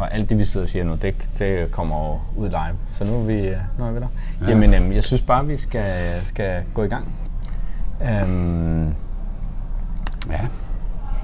Og alt det, vi sidder og siger nu, det, det kommer ud live. Så nu er vi, øh, nu er vi der. Ja. Jamen, øhm, jeg synes bare, vi skal, skal gå i gang. Øhm, Ja.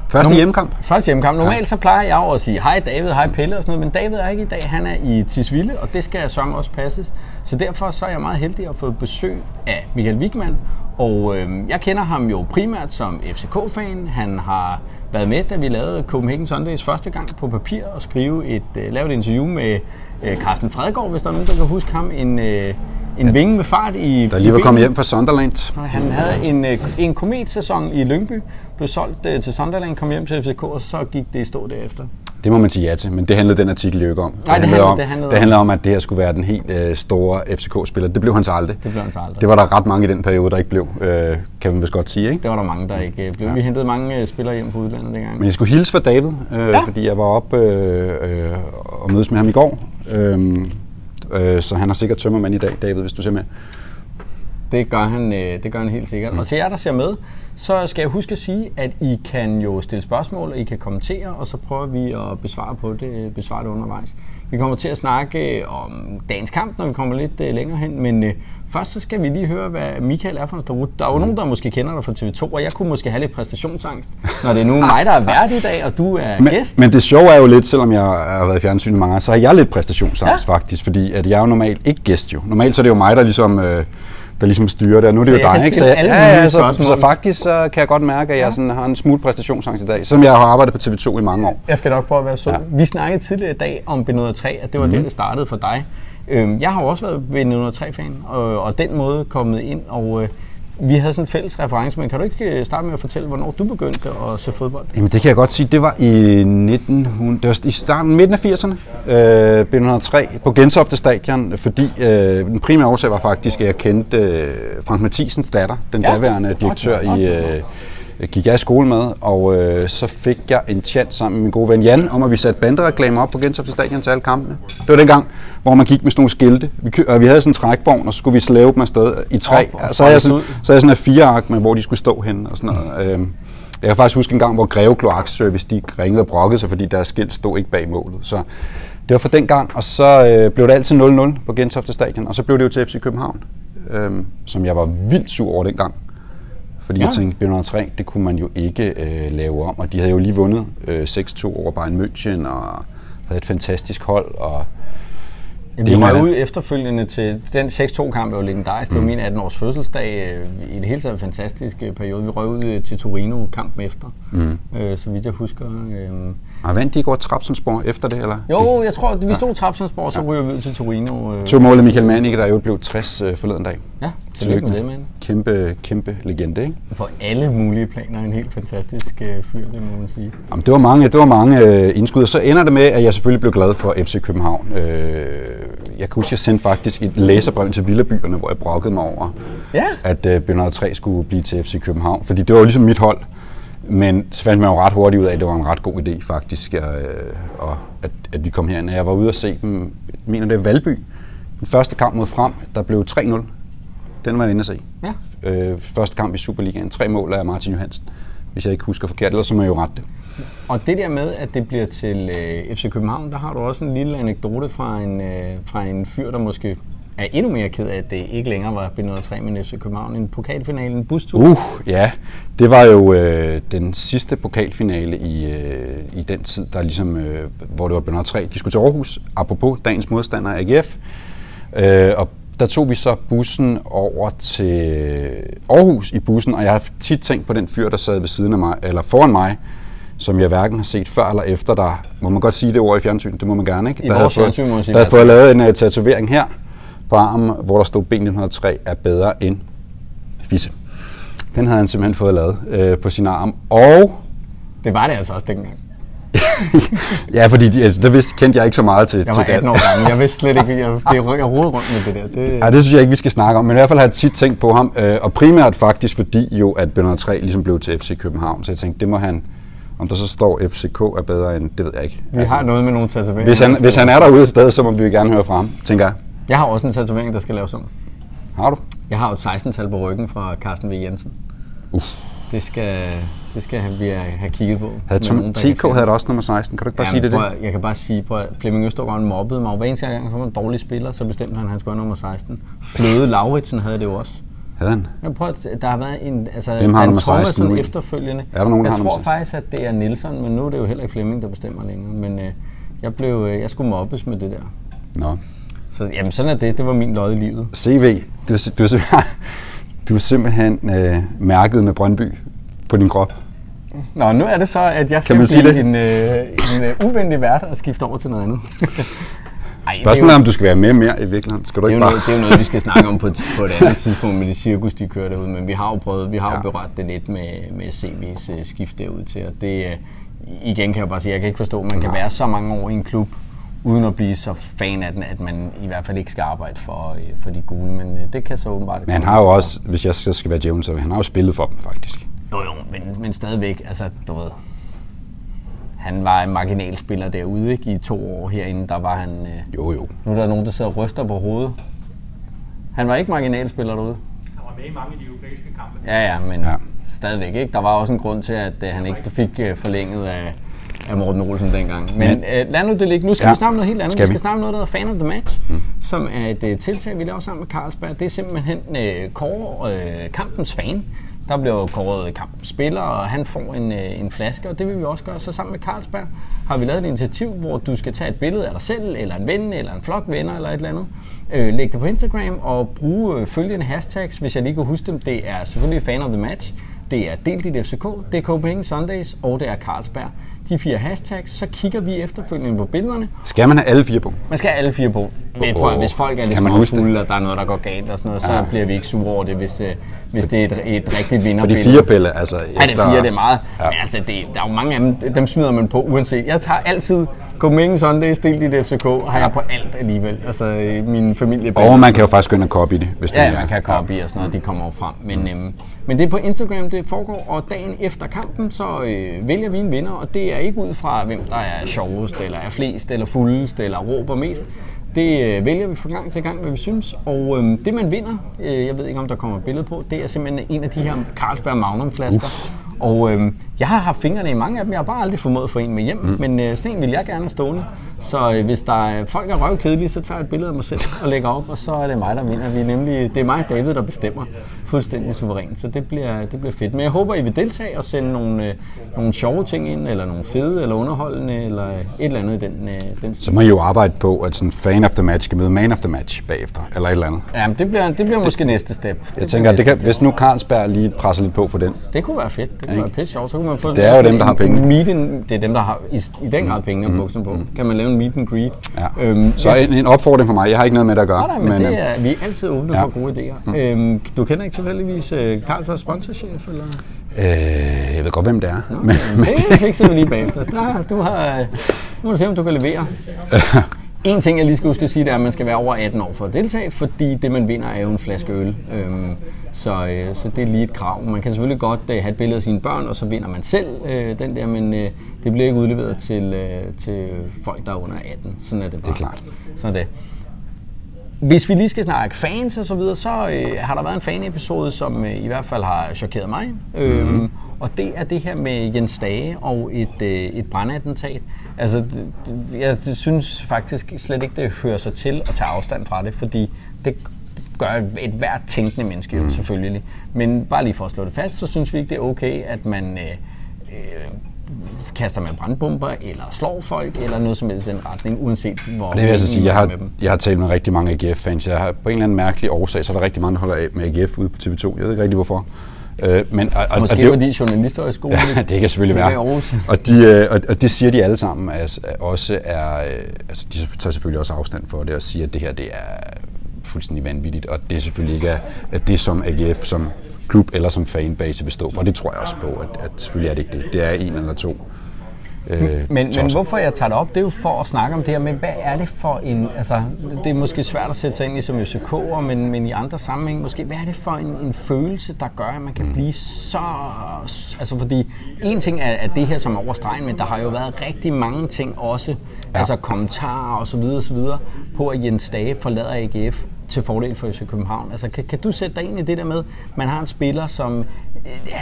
Første hjemmekamp. Første hjemmekamp. Normalt så plejer jeg jo at sige hej David, hej Pelle og sådan noget, men David er ikke i dag. Han er i Tisvilde, og det skal sørge også passes. Så derfor så er jeg meget heldig at få besøg af Michael Wigman. Og øh, jeg kender ham jo primært som FCK-fan. Han har været med, da vi lavede Copenhagen Sundays første gang på papir og skrive et, øh, lave et interview med øh, Carsten Fredgaard, hvis der er nogen, der kan huske ham. En, øh, en vinge med fart i Der lige var kommet hjem fra Sunderland. han havde en, øh, en kometsæson i Lyngby, blev solgt øh, til Sunderland, kom hjem til FCK, og så gik det i stå derefter. Det må man sige ja til, men det handlede den artikel jo ikke om. Nej, det handlede- om, det handlede det handlede om, at det her skulle være den helt øh, store FCK-spiller. Det blev han så aldrig. Det blev han så aldrig. Det var der ret mange i den periode, der ikke blev, øh, kan man vist godt sige. Ikke? Det var der mange, der ikke øh, blev. Ja. Vi hentede mange øh, spillere hjem fra udlandet dengang. Men jeg skulle hilse for David, øh, Ja. ja. fordi jeg var oppe øh, øh, og mødes med ham i går. Øh, øh, så han har sikkert tømmermand i dag, David, hvis du ser med. Det gør han, øh, det gør han helt sikkert. Mm. Og til jer, der ser med, så skal jeg huske at sige, at I kan jo stille spørgsmål, og I kan kommentere, og så prøver vi at besvare på det, besvare det undervejs. Vi kommer til at snakke øh, om dagens kamp, når vi kommer lidt øh, længere hen, men øh, først så skal vi lige høre, hvad Michael er for en derude. Der er jo nogen, der måske kender dig fra TV2, og jeg kunne måske have lidt præstationsangst, når det er nu mig, der er vært i dag, og du er Men, gæst. men det sjove er jo lidt, selvom jeg har været i fjernsyn i mange år, så har jeg lidt præstationsangst ja. faktisk, fordi at jeg er jo normalt ikke gæst jo. Normalt så er det jo mig, der ligesom, øh, der ligesom styrer det, og nu er det Så jo dig, ikke? stille jeg, alle ja, ja, så, så faktisk så kan jeg godt mærke, at jeg sådan har en smule præstationsangst i dag, selvom jeg har arbejdet på TV2 i mange år. Jeg skal nok prøve at være sød. Ja. Ja. Vi snakkede tidligere i dag om B103, at det var mm. der, det startede for dig. Øhm, jeg har også været B103-fan, og, og den måde kommet ind, og øh, vi havde sådan en fælles reference, men kan du ikke øh, starte med at fortælle, hvornår du begyndte at se fodbold? Jamen det kan jeg godt sige, det var i 1900, det var i starten, midten af 80'erne, øh, B103 på Gentofte Stadion, fordi øh, den primære årsag var faktisk, at jeg kendte øh, Frank Mathisens datter, den Ja. ja. daværende direktør i, øh, gik jeg i skole med, og øh, så fik jeg en chance sammen med min gode ven Jan, om at vi satte bandereklamer op på Gentofte Stadion til alle kampene. Det var dengang, hvor man gik med sådan nogle skilte. Vi, kø- og vi havde sådan en trækvogn, og så skulle vi slæve dem afsted i træ. Op og så havde jeg sådan, så havde jeg sådan en fire ark med, hvor de skulle stå henne og sådan noget. Øhm, jeg kan faktisk huske en gang, hvor Greve Kloakservice, de ringede og brokkede sig, fordi deres skilt stod ikke bag målet. Så det var for den gang, og så øh, blev det altid 0-0 på Gentofte Stadion, og så blev det jo til FC København, øhm, som jeg var vildt sur over dengang. Fordi Ja. jeg tænkte, B103, det kunne man jo ikke øh, lave om, og de havde jo lige vundet øh, 6-2 over Bayern München, og havde et fantastisk hold, og Ja, Det vi røg ud efterfølgende til den 6-2-kamp, er jo legendarisk. Det var min 18-års fødselsdag. øh, I det hele taget en fantastisk øh, periode. Vi røg ud øh, til Torino kampen efter, mm. øh, så vidt jeg husker. Øh, og vandt de over Trabzonspor efter det, eller? jo, jeg tror, vi stod Trapsonsborg, så ryger vi ud til Torino. Øh, To mål af Michael Mannicke, der jo blev 60 øh, forleden dag. ja, tillykke med det, mand. Kæmpe, kæmpe legende, ikke? På alle mulige planer en helt fantastisk øh, fyr, det må man sige. Jamen, det var mange, det var mange øh, indskud, og så ender det med, at jeg selvfølgelig blev glad for FC København. Øh, jeg kan huske, jeg sendte faktisk et læserbrev til Villabyerne, hvor jeg brokkede mig over, Ja. at øh, B103 skulle blive til FC København, fordi det var jo ligesom mit hold. Men så fandt man jo ret hurtigt ud af, at det var en ret god idé faktisk, øh, og at, at vi kom herind. Jeg var ude og se dem, jeg mener det er Valby, den første kamp mod Frem, der blev 3-0. Den var jeg inde at se. Ja. Øh, første kamp i Superligaen. Tre mål af Martin Johansen, hvis jeg ikke husker forkert, ellers så må jeg jo rette det. Og det der med, at det bliver til øh, FC København, der har du også en lille anekdote fra en, øh, fra en fyr, der måske er endnu mere ked af, at det ikke længere var B03, men FC København. En pokalfinale, en bustur. Uh, ja. Det var jo øh, den sidste pokalfinale i, øh, i den tid, der ligesom, øh, hvor det var Bernard 3. De skulle til Aarhus, apropos dagens modstander AGF. Øh, og der tog vi så bussen over til Aarhus i bussen, og jeg har tit tænkt på den fyr, der sad ved siden af mig, eller foran mig, som jeg hverken har set før eller efter, der må man godt sige det ord i fjernsyn, det må man gerne, ikke? I der havde fået, der havde fået lavet en uh, tatovering her på armen, hvor der stod B903 er bedre end Fisse. Den havde han simpelthen fået lavet øh, på sin arm. Og Det var det altså også dengang. ja, fordi de, altså, der vidste, kendte jeg ikke så meget til, Jeg til var 18 år gammel. Jeg vidste slet ikke, jeg, det, jeg rodede rundt med det der. Det, Ja, det synes jeg ikke, vi skal snakke om, men i hvert fald har jeg tit tænkt på ham, øh, og primært faktisk fordi jo, at Bernard 3 ligesom blev til FC København, så jeg tænkte, det må han, om der så står FCK er bedre end, det ved jeg ikke. vi har noget med nogle tatoveringer. hvis, han, hvis han er derude et sted, så må vi gerne høre fra ham, tænker jeg. Jeg har også en tatovering, der skal laves om. Har du? Jeg har jo et 16-tal på ryggen fra Carsten V. Jensen. Uff. det skal, det skal vi have kigget på. Havde Tom, TK havde da også nummer 16. Kan du ikke bare Ja, sige det? prøv, det? Jeg kan bare sige, at Flemming Østergaard mobbede mig. og Hver eneste gang, han kom en dårlig spiller, så bestemte han, at han skulle have nummer 16. Fløde Lauritsen havde det jo også. Havde han? Jeg prøver, der har været en, altså, Hvem har nummer 16 Thomasen nu? efterfølgende. Er der nogen, der jeg har tror 16? faktisk, at det er Nielsen, men nu er det jo heller ikke Flemming, der bestemmer længere. Men øh, jeg, blev, øh, jeg skulle mobbes med det der. Nå. Så jamen, sådan er det. Det var min lod i livet. CV, du, er du, simpelthen, du er simpelthen øh, mærket med Brøndby på din krop. Nå, nu er det så, at jeg skal blive det? en, øh, en øh, uvenlig vært og skifte over til noget andet. Ej, det Spørgsmålet er, jo- om du skal være med mere i virkeligheden. Skal du Det er, ikke bare... noget, det er jo noget, vi skal snakke om på et, på et andet tidspunkt med de cirkus, de kører derude. Men vi har jo prøvet, vi har Ja. jo berørt det lidt med, med CV's uh, skift derud til. Og det, uh, igen kan jeg bare sige, jeg kan ikke forstå, at man kan være så mange år i en klub, uden at blive så fan af den, at man i hvert fald ikke skal arbejde for, uh, for de gule. Men uh, det kan så åbenbart... Men han har jo også, hvis jeg så skal være djævlen, så han har jo spillet for dem faktisk. Jo, jo, men, men stadigvæk, altså, du ved... Han var en marginalspiller derude, ikke? I to år herinde, der var han... Uh, Jo, jo. nu er der nogen, der sidder og ryster på hovedet. Han var ikke marginalspiller derude. Han var med i mange af de europæiske kampe. Ja, ja, men Ja. stadigvæk ikke. Der var også en grund til, at uh, han ikke fik uh, forlænget af, af Morten Olsen dengang. Men Men- uh, lad nu det ligge. Nu skal Ja. ja. vi snakke om noget helt andet. Skal vi skal vi? snakke om noget, der hedder Fan of the Match, mm. som er et uh, tiltag, vi laver sammen med Carlsberg. Det er simpelthen uh, Kåre, uh, kampens fan. Der bliver kåret kampens spiller, og han får en, uh, en flaske, og det vil vi også gøre. Så sammen med Carlsberg har vi lavet et initiativ, hvor du skal tage et billede af dig selv, eller en ven, eller en flok venner, eller et eller andet. Øh, læg det på Instagram og bruge øh, følgende hashtags, hvis jeg lige kan huske dem. Det er selvfølgelig fan of the match, det er del dit FCK, det er Copenhagen Sundays, og det er Carlsberg. De fire hashtags, så kigger vi efterfølgende på billederne. Skal man have alle fire på? Man skal have alle fire på. Men prøv, at- hvis folk er lidt Kan man huske det? fulde, og der er noget, der går galt og sådan noget, så Ja. bliver vi ikke sure over det, hvis, øh, hvis det er et, et rigtigt For vinderbillede. de fire pille, altså Ja, det er fire, det er meget. Ja. Ja. Men altså, det, der er jo mange af dem, dem smider man på uanset. Jeg tager altid Copenhagen Sundays, del dit FCK, har jeg på alt alligevel. Altså, min familie... Og man kan jo faktisk gå ind og copy det, hvis det Ja, er. man kan copy og sådan noget, de kommer frem. Men, øhm, men det er på Instagram, det foregår, og dagen efter kampen, så øh, vælger vi en vinder, og det er ikke ud fra, hvem der er sjovest, eller er flest, eller fuldest, eller råber mest. Det øh, vælger vi fra gang til gang, hvad vi synes. Og øh, det, man vinder, øh, jeg ved ikke, om der kommer et billede på, det er simpelthen en af de her Carlsberg Magnum-flasker. Og øh, jeg har haft fingrene i mange af dem, jeg har bare aldrig formået at få en med hjem, mm. men øh, sådan en vil jeg gerne stående. Så øh, hvis der er, folk er røvkedelige, så tager jeg et billede af mig selv og lægger op, og så er det mig, der vinder. Vi er nemlig, det er mig og David, der bestemmer fuldstændig suverænt, så det bliver, det bliver fedt. Men jeg håber, I vil deltage og sende nogle, øh, nogle sjove ting ind, eller nogle fede, eller underholdende, eller et eller andet i den, øh, den Så må I jo arbejde på, at sådan fan of the match skal møde man of the match bagefter, eller et eller andet. Ja, men det bliver, det bliver måske næste step. Det Jeg tænker, det kan, hvis nu Carlsberg lige presser lidt på for den. Det kunne være fedt. Det kunne være pisse sjovt. Så kunne man få Det er jo dem, der har en Meet and, det er dem, der har i, i den grad pengene og bukserne på. Kan man lave en meet and greet? Ja. Øhm, Så en, en opfordring fra mig. Jeg har ikke noget med det at gøre. Nej, men, øhm, det er, vi er altid åbne ja. for gode idéer. Øhm, du kender ikke tilfældigvis uh, Carlsberg sponsorchef? Eller? øh, jeg ved godt, hvem det er. Men, Det fikser vi lige bagefter. Der, du har, nu må du se, om du kan levere. En ting, jeg lige skal huske at sige, det er, at man skal være over 18 år for at deltage, fordi det, man vinder, er jo en flaske øl. Øhm, så, øh, så det er lige et krav. Man kan selvfølgelig godt øh, have et billede af sine børn, og så vinder man selv øh, den der, men øh, det bliver ikke udleveret til, øh, til folk, der er under 18. Sådan er det bare. Det er klart. Sådan er det. Hvis vi lige skal snakke fans og så videre, så øh, har der været en fan-episode, som øh, i hvert fald har chokeret mig. Øhm, Mhm. og det er det her med Jens Dage og et, øh, et brandattentat. Altså, det, jeg synes faktisk slet ikke, det hører sig til at tage afstand fra det, fordi det gør et, hvert tænkende menneske jo Mhm. selvfølgelig. Men bare lige for at slå det fast, så synes vi ikke, det er okay, at man øh, øh, kaster med brandbomber, eller slår folk, eller noget som helst i den retning, uanset hvor Og det vil jeg så sige, jeg har, jeg har talt med rigtig mange AGF-fans. Jeg har på en eller anden mærkelig årsag, så er der rigtig mange, der holder af med AGF ude på TV2. Jeg ved ikke rigtig hvorfor. Øh, men, og, og, Måske og det, er jo- fordi journalisthøjskolen Ja, det kan selvfølgelig i være. Og, de, øh, og, og det siger de alle sammen altså, også er, øh, altså de tager selvfølgelig også afstand for det og siger, at det her det er fuldstændig vanvittigt, og det selvfølgelig ikke er at det, som AGF som klub eller som fanbase vil stå for. Det tror jeg også på, at, at selvfølgelig er det ikke det. Det er en eller to. Øh, Men, men tosser. hvorfor jeg tager det op, det er jo for at snakke om det her med, hvad er det for en, altså det er måske svært at sætte sig ind i som FCK'er, men, men i andre sammenhæng måske, hvad er det for en, en følelse, der gør, at man kan blive så, altså fordi en ting er, at det her som er over stregen, men der har jo været rigtig mange ting også, ja. altså kommentarer og så videre og så videre, på at Jens Dage forlader AGF til fordel for FC København. Altså, kan, kan du sætte dig ind i det der med, man har en spiller, som, øh, ja,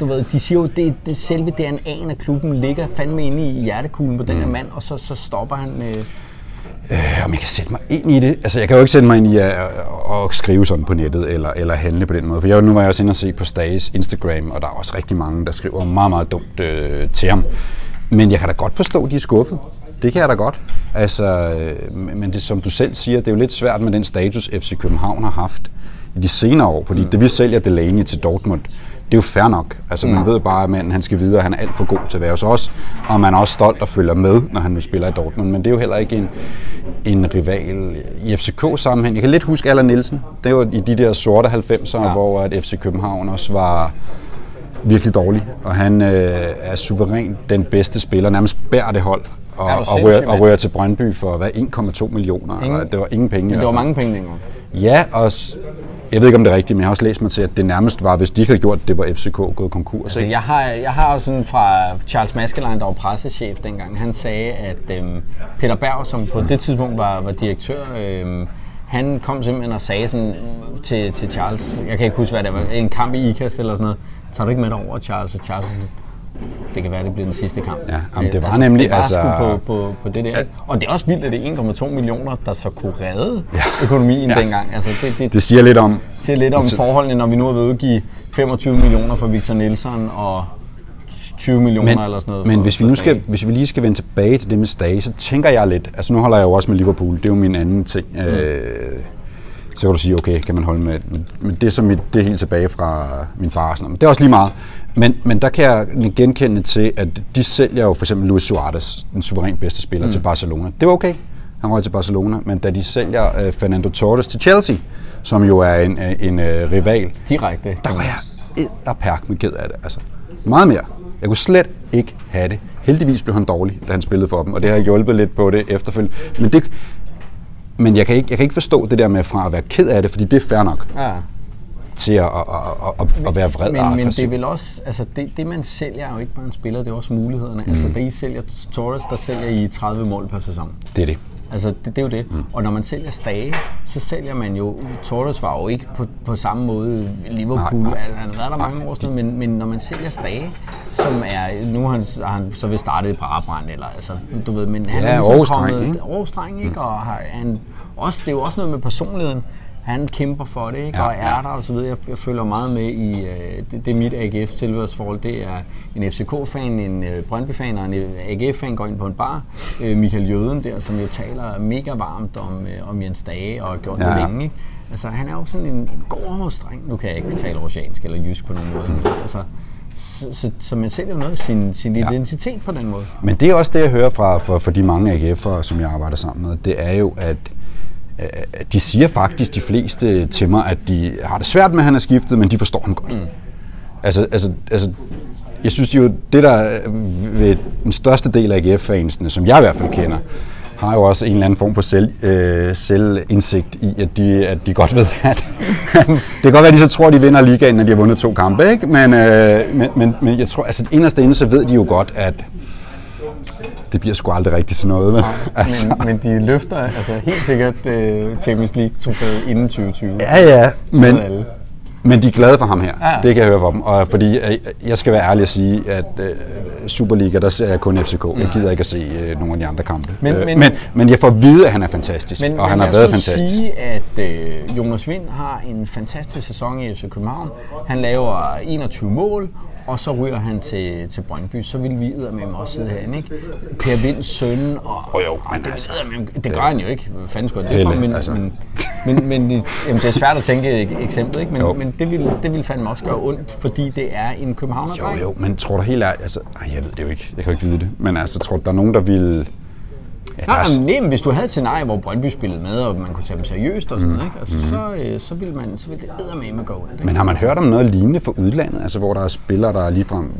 du ved, de siger jo, det, det selve DNA'en af klubben ligger fandme inde i hjertekuglen på den her mand, og så, så stopper han... Øh, Øh, om jeg kan sætte mig ind i det? Altså, jeg kan jo ikke sætte mig ind i at, at, at skrive sådan på nettet, eller, eller handle på den måde. For jeg, nu var jeg også inde og se på Stages Instagram, og der er også rigtig mange, der skriver meget, meget dumt øh, til ham. Men jeg kan da godt forstå, at de er skuffet. Det kan jeg da godt. Altså, øh, men det, som du selv siger, det er jo lidt svært med den status, FC København har haft i de senere år. Fordi mm. det vi sælger Delaney til Dortmund, det er jo fair nok. Altså, man ved bare, at manden han skal videre, han er alt for god til at være hos os, og man er også stolt og følger med, når han nu spiller i Dortmund. Men det er jo heller ikke en, en rival i FCK-sammenhæng. Jeg kan lidt huske Allan Nielsen. Det var i de der sorte 90'ere, ja. hvor at FC København også var virkelig dårlig. Og han øh, er suverænt den bedste spiller, nærmest bærer det hold og, og, rører, og rører til Brøndby for hvad, 1,2 millioner. Ingen- Eller, det var ingen penge. men det var mange penge dengang. Ja, og jeg ved ikke, om det er rigtigt, men jeg har også læst mig til, at det nærmest var, hvis de ikke havde gjort det, det var FCK gået konkurs. Altså, ikke? jeg har, jeg har også sådan fra Charles Maskelein, der var pressechef dengang, han sagde, at øhm, Peter Berg, som på det tidspunkt var, var direktør, øhm, han kom simpelthen og sagde sådan til, til Charles, jeg kan ikke huske, hvad det var, en kamp i IKAST eller sådan noget, tager du ikke med dig over, Charles? Og Charles sådan, det kan være, det bliver den sidste kamp. Ja, jamen, det var Øh, nemlig, Det var altså- på, på, på det der. Og det er også vildt, at det er 1,2 millioner, der så kunne redde økonomien Ja. dengang. Altså, det, det, Det siger lidt om, siger lidt om forholdene, når vi nu er ved at give 25 millioner for Victor Nielsen og 20 millioner men, eller sådan noget. men for, hvis vi nu skal, hvis vi lige skal vende tilbage til det med Stage, så tænker jeg lidt, altså nu holder jeg jo også med Liverpool, det er jo min anden ting. Mm. Øh, så kan du sige, okay, kan man holde med, men, det er så mit, det er helt tilbage fra min far sådan noget. Men det er også lige meget. Men, men der kan jeg genkende til, at de sælger jo for eksempel Luis Suarez, den suverænt bedste spiller, mm. til Barcelona. Det var okay, han røg til Barcelona, men da de sælger øh, Fernando Torres til Chelsea, som jo er en, øh, en øh, rival, Direkte. der var jeg edderperk med ked af det. Altså, meget mere. Jeg kunne slet ikke have det. Heldigvis blev han dårlig, da han spillede for dem, og det har hjulpet lidt på det efterfølgende. Men, det, men jeg, kan ikke, jeg kan ikke forstå det der med fra at være ked af det, fordi det er fair nok Ja. Til at, at, at, at, at være vred og Men, men det er vel også, altså det, det man sælger er jo ikke bare en spiller, det er også mulighederne. Altså da I sælger Torres, der sælger I 30 mål per sæson. Det er det. Altså, det, det er jo det. Mm. Og når man sælger Stage, så sælger man jo... Torres var jo ikke på, på samme måde Liverpool. Nej, nej. Han har været der mange år siden, men, men når man sælger Stage, som er... Nu har han, han så vil starte på Brabrand, eller altså, du ved, men han Ja, er ligesom kommet... ikke? Aarhus-dreng, ikke? Og har, han, også, det er jo også noget med personligheden. Han kæmper for det, ikke? Ja, og er der og så videre. Jeg, jeg følger meget med i øh, det, det er mit AGF tilhørsforhold. Det er en FCK-fan, en øh, Brøndby-fan og en øh, AGF-fan går ind på en bar. Øh, Michael Jøden der, som jo taler mega varmt om, øh, om Jens Dage og har gjort Ja, det længe. Ikke? Altså, han er jo sådan en, en god Aarhus-dreng. Nu kan jeg ikke tale oceansk eller jysk på nogen måde. men Altså, så, så, så man sælger jo noget af sin, sin identitet på den måde. Men det er også det, jeg hører fra for, for de mange AGF'ere, som jeg arbejder sammen med. Det er jo, at de siger faktisk de fleste til mig, at de har det svært med, at han er skiftet, men de forstår ham godt. Mm. Altså, altså, altså, jeg synes jo, det der er ved den største del af AGF-fansene, som jeg i hvert fald kender, har jo også en eller anden form for selv, øh, selvindsigt i, at de, at de godt ved, at det kan godt være, at de så tror, at de vinder ligaen, når de har vundet to kampe, ikke? Men, øh, men, men, men jeg tror, altså inderst inde, så ved de jo godt, at det bliver sgu aldrig rigtigt sådan noget. Vel? Altså, Men, men de løfter altså helt sikkert øh, Champions League-trofæet inden 2020. ja, ja, men, alle. men de er glade for ham her. Ja. Det kan jeg høre for dem. Og fordi øh, jeg skal være ærlig at sige, at øh, Superliga, der ser jeg kun FCK. Jeg gider ikke at se øh, nogle af de andre kampe. Men- Øh, men- men, men jeg får at vide, at han er fantastisk. Men, og han men har været os nu fantastisk. sige, at øh, Jonas Vind har en fantastisk sæson i FC København. Han laver 21 mål, og så ryger han til, til Brøndby. Så vil vi med også sidde herinde, ikke? Per Vinds søn, og, Jo, jo, men det, altså, det, det gør han jo ikke. Hvad fanden skulle det for? Men, altså. men, men, men det- jamen, det er svært at tænke et eksempel, ikke? Jo. Men, men det, vil, det vil fandme også gøre ondt, fordi det er en københavner Jo, jo, men tror du helt ærligt, altså, ej, jeg ved det jo ikke, jeg kan jo ikke vide det, men altså, tror du, der er nogen, der vil... Ja, Nej, nej, men hvis du havde et scenarie, hvor Brøndby spillede med, og man kunne tage dem seriøst og sådan noget, ikke? Altså, så, øh, så ville man, så ville det eddermame gå ondt, ikke? men har man hørt om noget lignende fra udlandet, altså hvor der er spillere, der ligefrem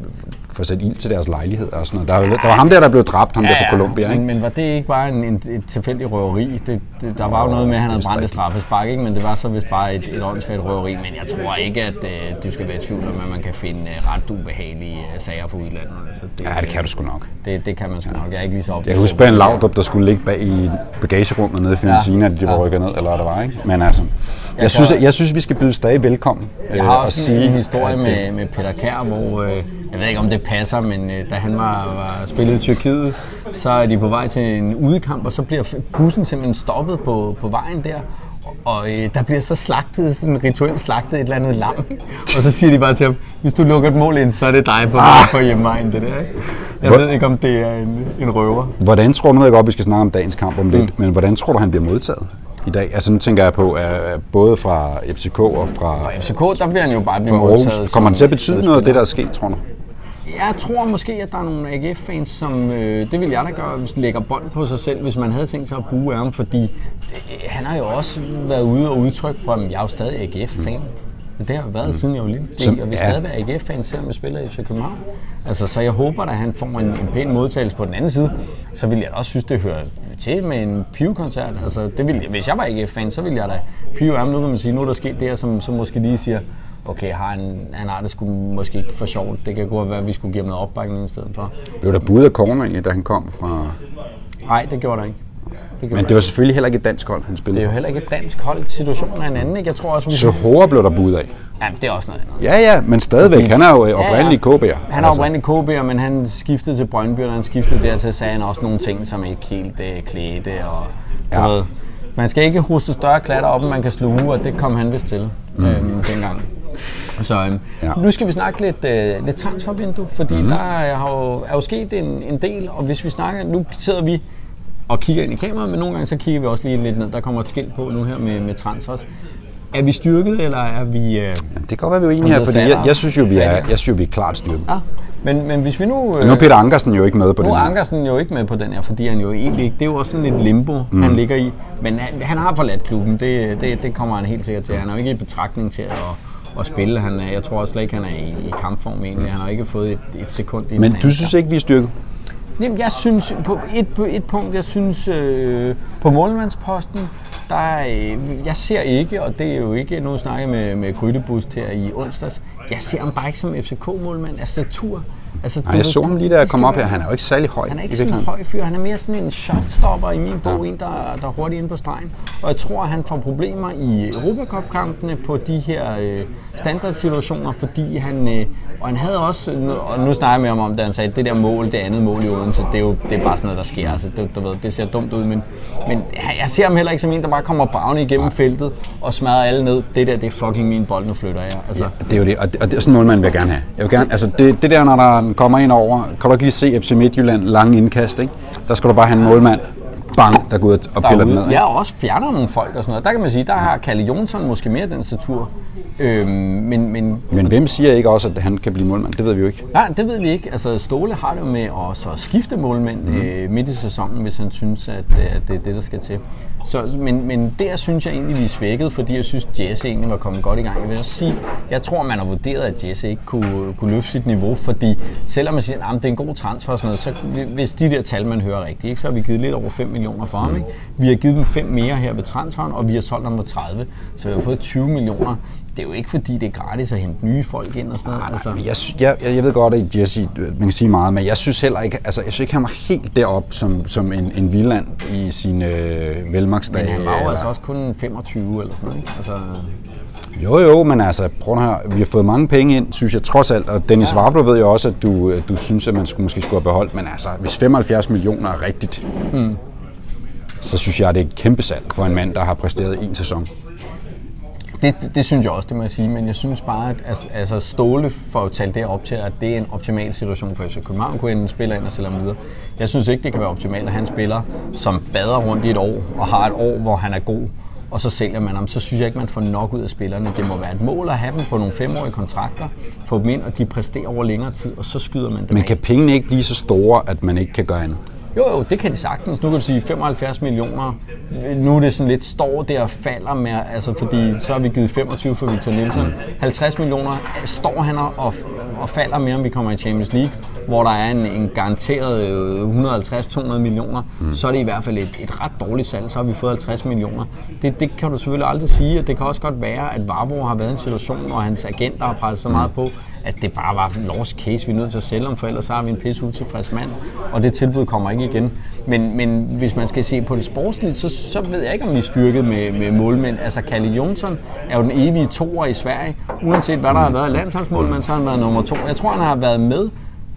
får sat ild til deres lejligheder og sådan noget? Der, er der var ham der, der blev dræbt, ham der fra Colombia, men, ikke? men var det ikke bare en, en, et tilfældigt røveri? Det, det, der var jo noget med, at han havde brændt et straffespark, ikke? men det var så vist bare et, et åndssvagt røveri. Men jeg tror ikke, at øh, du skal være i tvivl om, at man kan finde øh, ret ubehagelige øh, sager fra udlandet. Altså, det, Ja, det kan du sgu nok. Det, det kan man sgu nok. Jeg er ikke lige så Jeg kan huske Ben Laudrup, der skulle ligge bag i bagagerummet nede i Fiorentina, ja. de var Ja. rykket ned, eller hvad der var, ikke? Men altså, jeg, Jeg synes, kan- jeg synes, vi skal byde stadig velkommen. Jeg øh, har og også sige, en historie med, med Peter Kær, hvor øh, jeg ved ikke om det passer, men øh, da han var, var spillet i Tyrkiet, så er de på vej til en udekamp, og så bliver bussen simpelthen stoppet på, på vejen der. Og øh, der bliver så slagtet, sådan rituelt slagtet et eller andet lam. Og så siger de bare til ham, hvis du lukker et mål ind, så er det dig på, ah. på hjemmevejen, det der. Ikke? Jeg Hvor- ved ikke, om det er en, en røver. Hvordan tror du, nu ved jeg godt, vi skal snakke om dagens kamp om lidt, mm. men hvordan tror du, han bliver modtaget i dag? Altså nu tænker jeg på, at både fra FCK og fra, For FCK, der bliver han jo bare blive fra modtaget. Kommer han til at betyde noget af det, der er sket, tror du? Jeg tror måske, at der er nogle AGF-fans, som, øh, det vil jeg da gøre, hvis lægger bånd på sig selv, hvis man havde tænkt sig at bruge ham, fordi øh, han har jo også været ude og udtrykke på, at jeg er jo stadig AGF-fan. Det har jeg været, siden jeg var lille. Det, Som- jeg vil ja. stadig være AGF-fan, selvom jeg spiller i FC København. Altså, så jeg håber, at han får en, en pæn modtagelse på den anden side. Så vil jeg også synes, det hører til med en Pive-koncert. Altså, det vil, jeg- hvis jeg var AGF-fan, så ville jeg da pive ham. Nu kan man sige, nu er der sket det her, som, som måske lige siger, okay, har han, han har det sgu måske ikke for sjovt. Det kan godt være, at vi skulle give ham noget opbakning i stedet for. Blev der budet af corner egentlig, da han kom fra... Nej, det gjorde der ikke. Det, gjorde Men det var selvfølgelig heller ikke et dansk hold, han det spillede er jo heller ikke et dansk hold. Situationen er en anden, ikke? Jeg tror også, vi... Så hårdt blev der budet af. Ja, det er også noget andet. Ja, ja, men stadigvæk. Han er jo øh, oprindelig Ja, KB'er. Han er oprindelig KB'er, men han skiftede til Brøndby, og han skiftede dertil, sagde han også nogle ting, som ikke helt øh, klædte. Og, du Ja. ved, man skal ikke hoste større klatter op, end man kan sluge, og det kom han vist til mm. øhm, dengang. Så øhm, Ja. ja. nu skal vi snakke lidt, øh, lidt transfervindue, fordi mm. der er, har jo, er jo sket en, en del, og hvis vi snakker, nu sidder vi og kigger ind i kameraet, men nogle gange så kigger vi også lige lidt ned. Der kommer et skilt på nu her med, med transfers. Er vi styrket, eller er vi... Øh, Det kan godt være, vi er uenige Han her, fordi jeg, jeg, synes jo, vi er, jeg synes jo, vi er klart styrket. ja, men, men hvis vi nu... Øh, Nu er Peter Ankersen jo ikke med på nu den er her. Ankersen jo ikke med på den her, fordi han jo egentlig ikke... Det er jo også sådan lidt limbo, mm. han ligger i. Men han, han har forladt klubben, det, det, det kommer han helt sikkert til. Han er jo ikke i betragtning til at, at spille. Han er, jeg tror også slet ikke, han er i, i kampform egentlig. Han har ikke fået et, et sekund i en Men du synes ikke, vi er styrket? Jamen, jeg synes, på et, på et punkt, jeg synes, øh, på målmandsposten, der, øh, jeg ser ikke, og det er jo ikke, snakker jeg med, med Grydebust her i onsdags, jeg ser ham bare ikke som FCK-målmand af statur. Altså, Nej, jeg så ham lige da jeg kom op her. Han er jo ikke særlig høj. han er ikke sådan en høj fyr, han er mere sådan en shotstopper i min bog, en der, der er hurtigt inde på stregen. Og jeg tror, han får problemer i Europacup-kampene på de her øh, standardsituationer, fordi han, øh, og han havde også, nu- og nu snakker jeg med ham om det, han sagde, det der mål, det andet mål i Odense, det er jo det er bare sådan noget, der sker. Altså, det, du ved, det ser dumt ud, men, men jeg ser ham heller ikke som en, der bare kommer bravende igennem feltet og smadrer alle ned. Det der, det er fucking min bold, nu flytter jeg. Altså, Det er jo det, og det, og det er sådan noget, man vil gerne have. Jeg vil gerne, altså det, det der, når der kommer ind over, kan du ikke lige se FC Midtjylland lange indkast, ikke? Der skal du bare have en målmand, bang, der går ud og piller den ned. ikke? Ja, og også fjerner nogle folk og sådan noget. Der kan man sige, der har Kalle Jonsson måske mere den statur. Øhm, men, men Men hvem siger ikke også, at han kan blive målmand? Det ved vi jo ikke. nej, det ved vi ikke. Altså, Ståle har det jo med at så skifte målmænd mm. øh, midt i sæsonen, hvis han synes, at, øh, at det er det, der skal til. Så, men, men der synes jeg egentlig, vi er svækket, fordi jeg synes, Jesse egentlig var kommet godt i gang. Jeg vil også sige, jeg tror, man har vurderet, at Jesse ikke kunne, kunne løfte sit niveau, fordi selvom man siger, at det er en god transfer og sådan noget, så hvis de der tal, man hører rigtigt, ikke, så har vi givet lidt over 5 millioner for ham. Ikke? Vi har givet dem 5 mere her ved transferen, og vi har solgt ham for 30, så vi har fået 20 millioner. Det er jo ikke, fordi det er gratis at hente nye folk ind og sådan noget. Altså, Jeg, sy- jeg, jeg, jeg ved godt, at Jesse, man kan sige meget, men jeg synes heller ikke, altså jeg synes ikke, han var helt derop som, som en, en Villand i sine øh, velmagsdage. men han var jo eller- altså også kun 25 eller sådan noget. Ikke? Altså, Jo, jo, men altså, prøv nu her. Vi har fået mange penge ind, synes jeg trods alt. Og Dennis ja. Vavro ved jo også, at du, øh, du synes, at man skulle, måske skulle have beholdt. Men altså, hvis 75 millioner er rigtigt, mm. så synes jeg, det er et kæmpe salg for en mand, der har præsteret en sæson. Det, det, det synes jeg også, det må jeg sige, men jeg synes bare, at altså, altså Ståle får talt det op til, at det er en optimal situation for FC København, kunne ende spiller ind og sælge videre. Jeg synes ikke, det kan være optimalt, at han spiller, som bader rundt i et år, og har et år, hvor han er god, og så sælger man ham. Så synes jeg ikke, man får nok ud af spillerne. Det må være et mål at have dem på nogle femårige kontrakter, få dem ind, og de præsterer over længere tid, og så skyder man dem Men af. kan pengene ikke blive så store, at man ikke kan gøre andet? Jo, jo, det kan de sagtens. Nu kan du sige 75 millioner. Nu er det sådan lidt står der og falder med, altså fordi så har vi givet 25 for Victor Nielsen. 50 millioner står han og, og falder med, om vi kommer i Champions League. hvor der er en, en garanteret øh, 150-200 millioner, mm. så er det i hvert fald et, et ret dårligt salg. Så har vi fået 50 millioner. Det, det kan du selvfølgelig aldrig sige, og det kan også godt være, at Vavro har været i en situation, og hans agenter har presset så meget på, at det bare var en lost case, vi er nødt til at sælge om, for ellers så har vi en pisse utilfreds mand, og det tilbud kommer ikke igen. Men, men hvis man skal se på det sportsligt, så, så ved jeg ikke, om vi er styrket med, med målmænd. Altså, Kalle Jonsson er jo den evige toer i Sverige. Uanset hvad der har været landsholdsmålmand, så har han været nummer to. Jeg tror, han har været med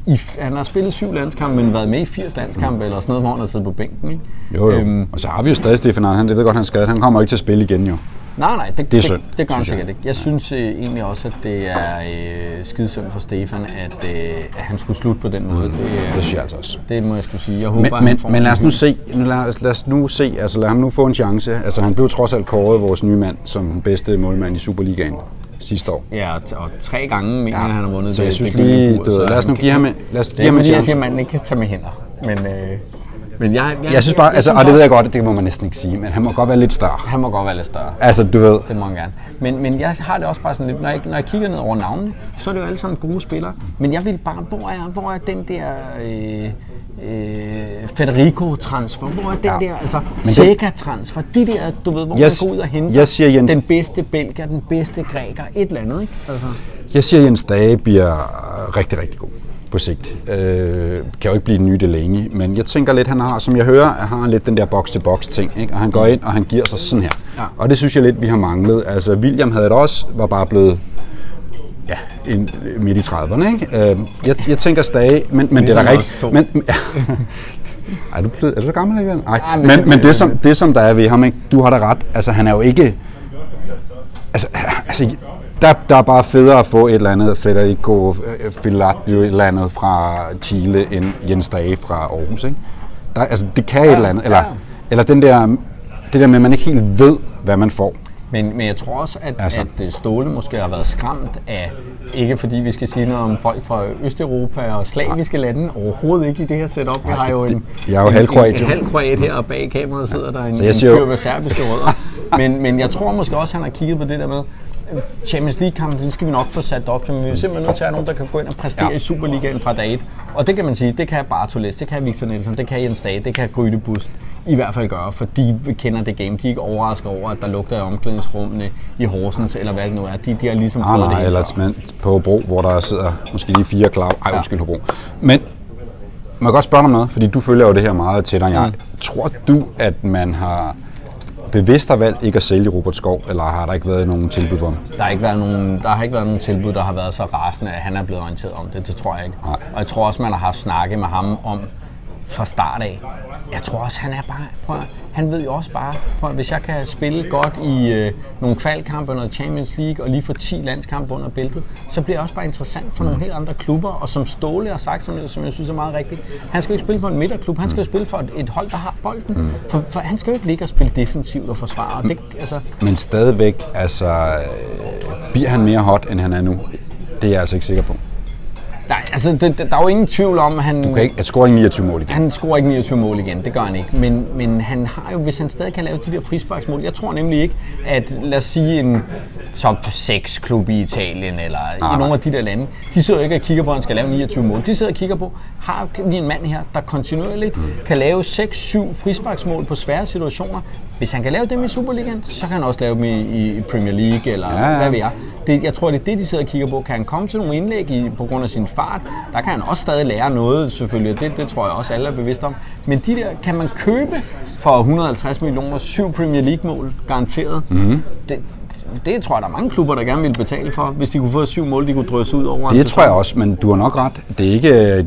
i, han har spillet syv landskampe, men været med i 80 landskampe, mm. eller sådan noget, hvor han har siddet på bænken. Ikke? Jo, jo. Øhm, og så har vi jo stadig Stefan Han, det ved godt, han er skadet. Han kommer ikke til at spille igen, jo. Nej, nej, det, Det er det, synd, det gør han sikkert ikke. Jeg synes øh, egentlig også, at det er øh, skidesynd for Stefan, at, øh, at han skulle slutte på den måde. Det, øh, Det synes jeg altså også. det må jeg skulle sige. Jeg håber, Men, men, men en lad os nu se, lad os, lad os nu se, altså lad ham nu få en chance. Altså han blev trods alt kåret vores nye mand som den bedste målmand i Superligaen sidste år. Ja, og, tre gange mener jeg, han har vundet Så det. jeg synes det lige, ved, lad os nu give ham en, lad os Det give er ham en fordi, jeg chance. siger, at manden ikke kan tage med hænder. Men, øh, men jeg, jeg, Jeg synes bare, altså, og det ved jeg godt, det må man næsten ikke sige, men han må godt være lidt større. Han må godt være lidt større. Altså, du ved, Det må han gerne. Men, men jeg har det også bare sådan lidt, når jeg, når jeg kigger ned over navnene, så er det jo alle sammen gode spillere. Men jeg vil bare, hvor er, hvor er den der øh, øh, Federico-transfer? Hvor er den Ja. der, altså Sega-transfer? De der, du ved, hvor Jeg man går ud og henter jeg siger, Jens- den bedste belgier, den bedste græker, et eller andet, ikke? Altså, jeg siger, Jens Dage bliver rigtig, rigtig god på sigt. Øh, kan jo ikke blive den nye Delaney, men jeg tænker lidt, han har, som jeg hører, har han lidt den der box-til-box ting, ikke? og han går ind, og han giver sig sådan her. Ja. Og det synes jeg lidt, vi har manglet. Altså, William havde det også, var bare blevet ja, en, midt i 30'erne. Ikke? Øh, jeg, jeg tænker Stage, men, men det er Ligesom da os rigtigt. Men, men- Ej, du, blevet, er du så gammel alligevel? Nej, Ej, men men, det- men det, som, det som der er ved ham, ikke? du har da ret, altså han er jo ikke, altså, altså der, der er bare federe at få et eller andet Federico øh, Filatio et eller andet fra Chile end Jens Dage fra Aarhus. Ikke? Der, altså, det kan et eller andet. Eller, ja. eller den der, det der med, at man ikke helt ved, hvad man får. Men, men jeg tror også, at, Altså. at øh, Ståle måske har været skræmt af, ikke fordi vi skal sige noget om folk fra Østeuropa og slaviske lande, overhovedet ikke i det her setup. Vi har jo en, Jeg er jo en, halvkroat, en, en jo. halv kroat her, og bag kameraet sidder der en, Så jeg en fyr med serbiske rødder. Men, men jeg tror måske også, at han har kigget på det der med, Champions League-kampen, det skal vi nok få sat op, så vi er simpelthen nødt til at have nogen, der kan gå ind og præstere Ja. ja. i Superligaen fra dag 1. Og det kan man sige, det kan Bartoles, det kan Victor Nielsen, det kan Jens Dage, det kan Grydebust i hvert fald gøre, for de kender det game. De er ikke overrasket over, at der lugter i omklædningsrummene i Horsens, eller hvad det nu er. De, de har ligesom Ah, nej, det eller før. på Hobro, hvor der sidder måske lige fire klar. Ej, undskyld Hobro. Men må jeg godt spørge dig om noget, fordi du følger jo det her meget tættere end jeg. Mm. Tror du, at man har bevidst har valgt ikke at sælge Robert Skov, eller har der ikke været nogen tilbud ham? Der har, ikke været nogen, der har ikke været nogen tilbud, der har været så rasende, at han er blevet orienteret om det. Det tror jeg ikke. Nej. Og jeg tror også, man har haft snakke med ham om fra start af. Jeg tror også, han er bare... Prøv, at- han ved jo også bare, at hvis jeg kan spille godt i øh, nogle kvalkampe og noget Champions League, og lige få 10 landskampe under bæltet, så bliver det også bare interessant for nogle helt andre klubber. Og som Ståle har sagt, som, som jeg synes er meget rigtigt, han skal jo ikke spille for en midterklub, han skal jo spille for et, et hold, der har bolden. For, for han skal jo ikke ligge og spille defensivt og forsvare. Og det, altså, Men stadigvæk, altså, øh, bliver han mere hot, end han er nu? Det er jeg altså ikke sikker på. Altså, det, der er jo ingen tvivl om, at han, Du kan ikke, at score ikke 29 mål igen. han scorer ikke 29 mål igen. Det gør han ikke. Men, men han har jo, hvis han stadig kan lave de der frisparksmål, jeg tror nemlig ikke, at lad os sige en top 6 klub i Italien eller nej. i nogle af de der lande, de sidder jo ikke og kigger på, at han skal lave 29 mål. De sidder og kigger på, har vi en mand her, der kontinuerligt kan lave 6-7 frisparksmål på svære situationer. Hvis han kan lave dem i Superligaen, så kan han også lave dem i, i Premier League eller Ja, ja. hvad ved jeg. Det, jeg tror, det er det, de sidder og kigger på. Kan han komme til nogle indlæg i, på grund af sin fart? Der kan han også stadig lære noget, selvfølgelig. Det, det tror jeg også, alle er bevidste om. Men de der, kan man købe for 150 millioner, syv Premier League-mål, garanteret. Mm-hmm. Det, det tror jeg, der er mange klubber, der gerne vil betale for, hvis de kunne få syv mål, de kunne drøse ud over Det tror jeg også, men du har nok ret. Det er ikke øh,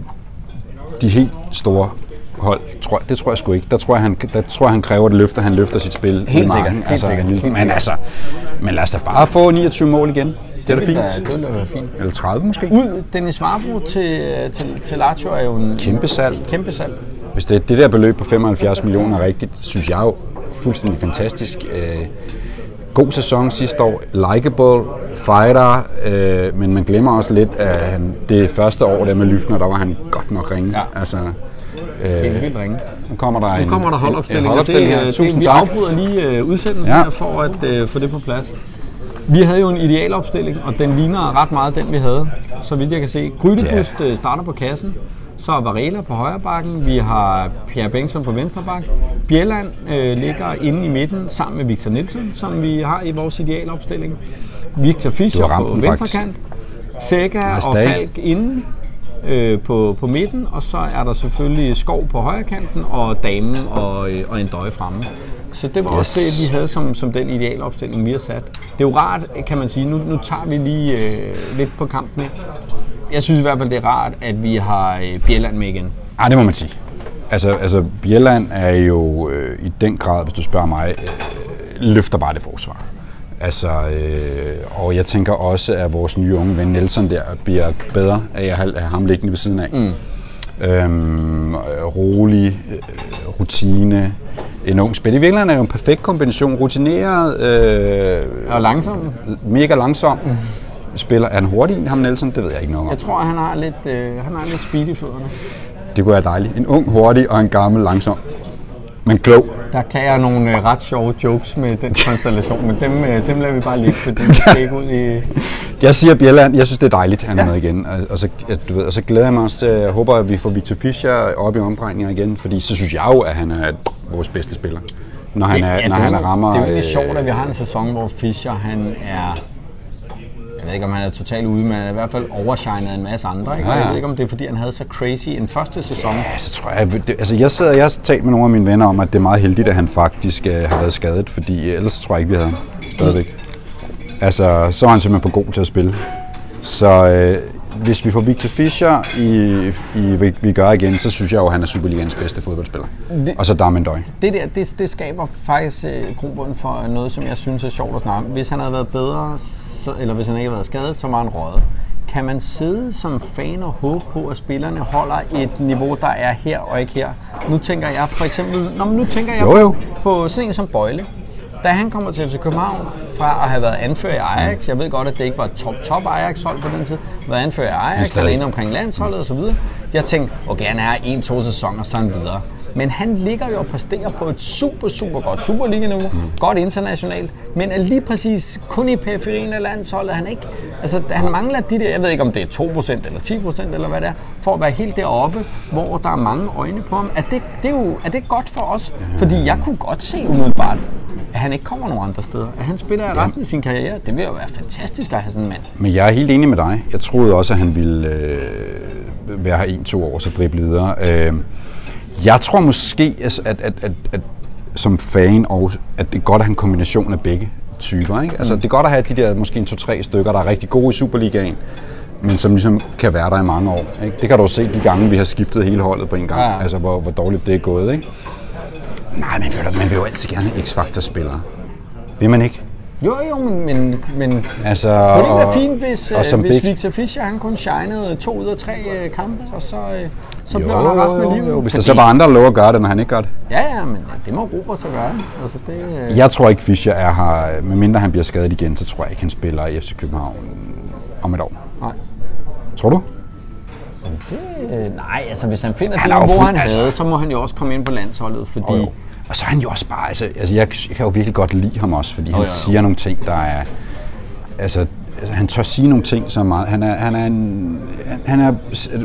de helt store hold, tror. Det tror jeg sgu ikke. Der tror jeg, han, der tror jeg, han kræver det løfter, han løfter sit spil. Helt sikkert, helt altså, sikkert, helt Men altså, men lad os da bare få 29 mål igen. Det er da fint. da- Det ville være fint. Eller 30 måske. Ud, Dennis Varbro til, til, til Lazio er jo en Kæmpe salg. kæmpe salg. Hvis det, det der beløb på 75 millioner er rigtigt, synes jeg jo fuldstændig fantastisk. Øh, god sæson sidste år, likeable, fighter, øh, men man glemmer også lidt, at han, det første år der med Lyftner, der var han godt nok ringe. Ja. Altså, Helt vildt ringe. nu kommer der en, Nu kommer der en holdopstilling, og det, holdopstilling her. det, Tusind vi tak. afbryder lige øh, udsendelsen Ja. her for at øh, få det på plads. Vi havde jo en idealopstilling, og den ligner ret meget den, vi havde, så vidt jeg kan se. Grydebust ja. starter på kassen, så er Varela på højre bakken, vi har Pierre Bengtsson på venstre bak. Bjelland øh, ligger inde i midten sammen med Victor Nielsen, som vi har i vores idealopstilling. Victor Fischer på venstre kant. Sækker Nice og. Falk inde øh, på, på midten, og så er der selvfølgelig Skov på højre kanten, og Damen og, øh, og en døje fremme. Så det var yes. også det, vi havde som, som den idealopstilling, vi har sat. Det er jo rart, kan man sige, nu, nu tager vi lige øh, lidt på kampen. Jeg synes i hvert fald, det er rart, at vi har øh, Bjelland med igen. Ej, det må man sige. Altså, altså Bjelland er jo øh, i den grad, hvis du spørger mig, øh, løfter bare det forsvar. Altså, øh, og jeg tænker også, at vores nye unge ven Nelson der bliver bedre af at have ham liggende ved siden af. Mm. Øhm, øh, rolig, øh, rutine, en ung spil. I virkeligheden er det jo en perfekt kombination. Rutineret, øh, Og langsomt. mega langsom. Mm. Spiller, er han hurtig, ham Nelson? Det ved jeg ikke noget om. Jeg tror, han har lidt, øh, han har lidt speed i fødderne. Det kunne være dejligt. En ung, hurtig og en gammel, langsom. Men klog. Der kan jeg nogle øh, ret sjove jokes med den konstellation, men dem, øh, dem lader vi bare ligge, fordi vi skal ikke ud i... Jeg siger Bjelland, jeg synes det er dejligt, at han er med igen. Og, og, så, at, du ved, og så glæder jeg mig også til, jeg håber, at vi får Victor Fischer op i omdrejninger igen, fordi så synes jeg jo, at han er vores bedste spiller. Når han, er, Ja, når det, han er rammer... Det er jo egentlig øh, sjovt, at vi har en sæson, hvor Fischer han er... Jeg ved ikke, om han er totalt ude, men han er i hvert fald overshinet en masse andre. Ikke? Og Ja, jeg ja. ved ikke, om det er, fordi han havde så crazy en første sæson. Ja, så tror jeg, det, altså jeg sidder, jeg har talt med nogle af mine venner om, at det er meget heldigt, at han faktisk øh, har været skadet, fordi øh, ellers tror jeg ikke, vi havde ham stadigvæk. Altså, så er han simpelthen for god til at spille. Så øh, hvis vi får Victor Fischer i, i vi, vi gør igen, så synes jeg jo, at han er Superligans bedste fodboldspiller. Det- Og så Darmen Døj. Det der, det, det skaber faktisk øh, grobund for noget, som jeg synes er sjovt at snakke om. Hvis han havde været bedre, så, eller hvis han ikke havde været skadet, så var han røget. Kan man sidde som fan og håbe på, at spillerne holder et niveau, der er her og ikke her? Nu tænker jeg for eksempel, nå, men nu tænker jeg Jo, jo. på sådan en som Bøjle. Da han kommer til FC København fra at have været anfører i Ajax, jeg ved godt, at det ikke var top-top Ajax-hold på den tid, været anfører i Ajax, inde omkring landsholdet osv. Jeg tænkte, okay, han er en-to sæsoner, så er han videre. Men han ligger jo og præsterer på et super, super godt Superliga-niveau, mm. godt internationalt, men er lige præcis kun i periferien af landsholdet. Han, ikke, altså, han mangler de der, jeg ved ikke om det er 2% eller 10% eller hvad det er, for at være helt deroppe, hvor der er mange øjne på ham. Er det, det er, jo, er det godt for os? Fordi jeg kunne godt se umiddelbart, at han ikke kommer nogen andre steder. At han spiller resten af sin karriere. Det vil jo være fantastisk at have sådan en mand. Men jeg er helt enig med dig. Jeg troede også, at han ville øh, være her en-to år, så drible videre. Øh, jeg tror måske, at, at, at, at, som fan, og at det er godt at have en kombination af begge typer. Ikke? Altså, det er godt at have de der måske en to-tre stykker, der er rigtig gode i Superligaen, men som ligesom kan være der i mange år. Ikke? Det kan du jo se de gange, vi har skiftet hele holdet på en gang, Ja. altså hvor, hvor dårligt det er gået. Ikke? Nej, men du, man vil jo altid gerne have X-Factor-spillere. Vil man ikke? Jo, jo, men, men, men Altså, kunne det ikke være og- fint, hvis, og øh, som hvis Victor Fischer han kun shinede to ud af tre øh, kampe, og så, øh, så blev han resten af livet? jo, hvis der Fordi- så var andre, der lover at gøre det, når han ikke gør det. Ja, ja, men ja, det må Robert så gøre. Altså, det, øh, Jeg tror ikke, Fischer er her, medmindre han bliver skadet igen, så tror jeg ikke, han spiller i FC København om et år. nej. Tror du? Det, øh, nej, altså hvis han finder Han det fuld- han altså- havde, så må han jo også komme ind på landsholdet, fordi... Jo. Og så er han jo også bare, altså, altså jeg, jeg kan jo virkelig godt lide ham også, fordi han jo, jo. siger nogle ting, der er, altså, han tør sige nogle ting, som han er, han er en, han er,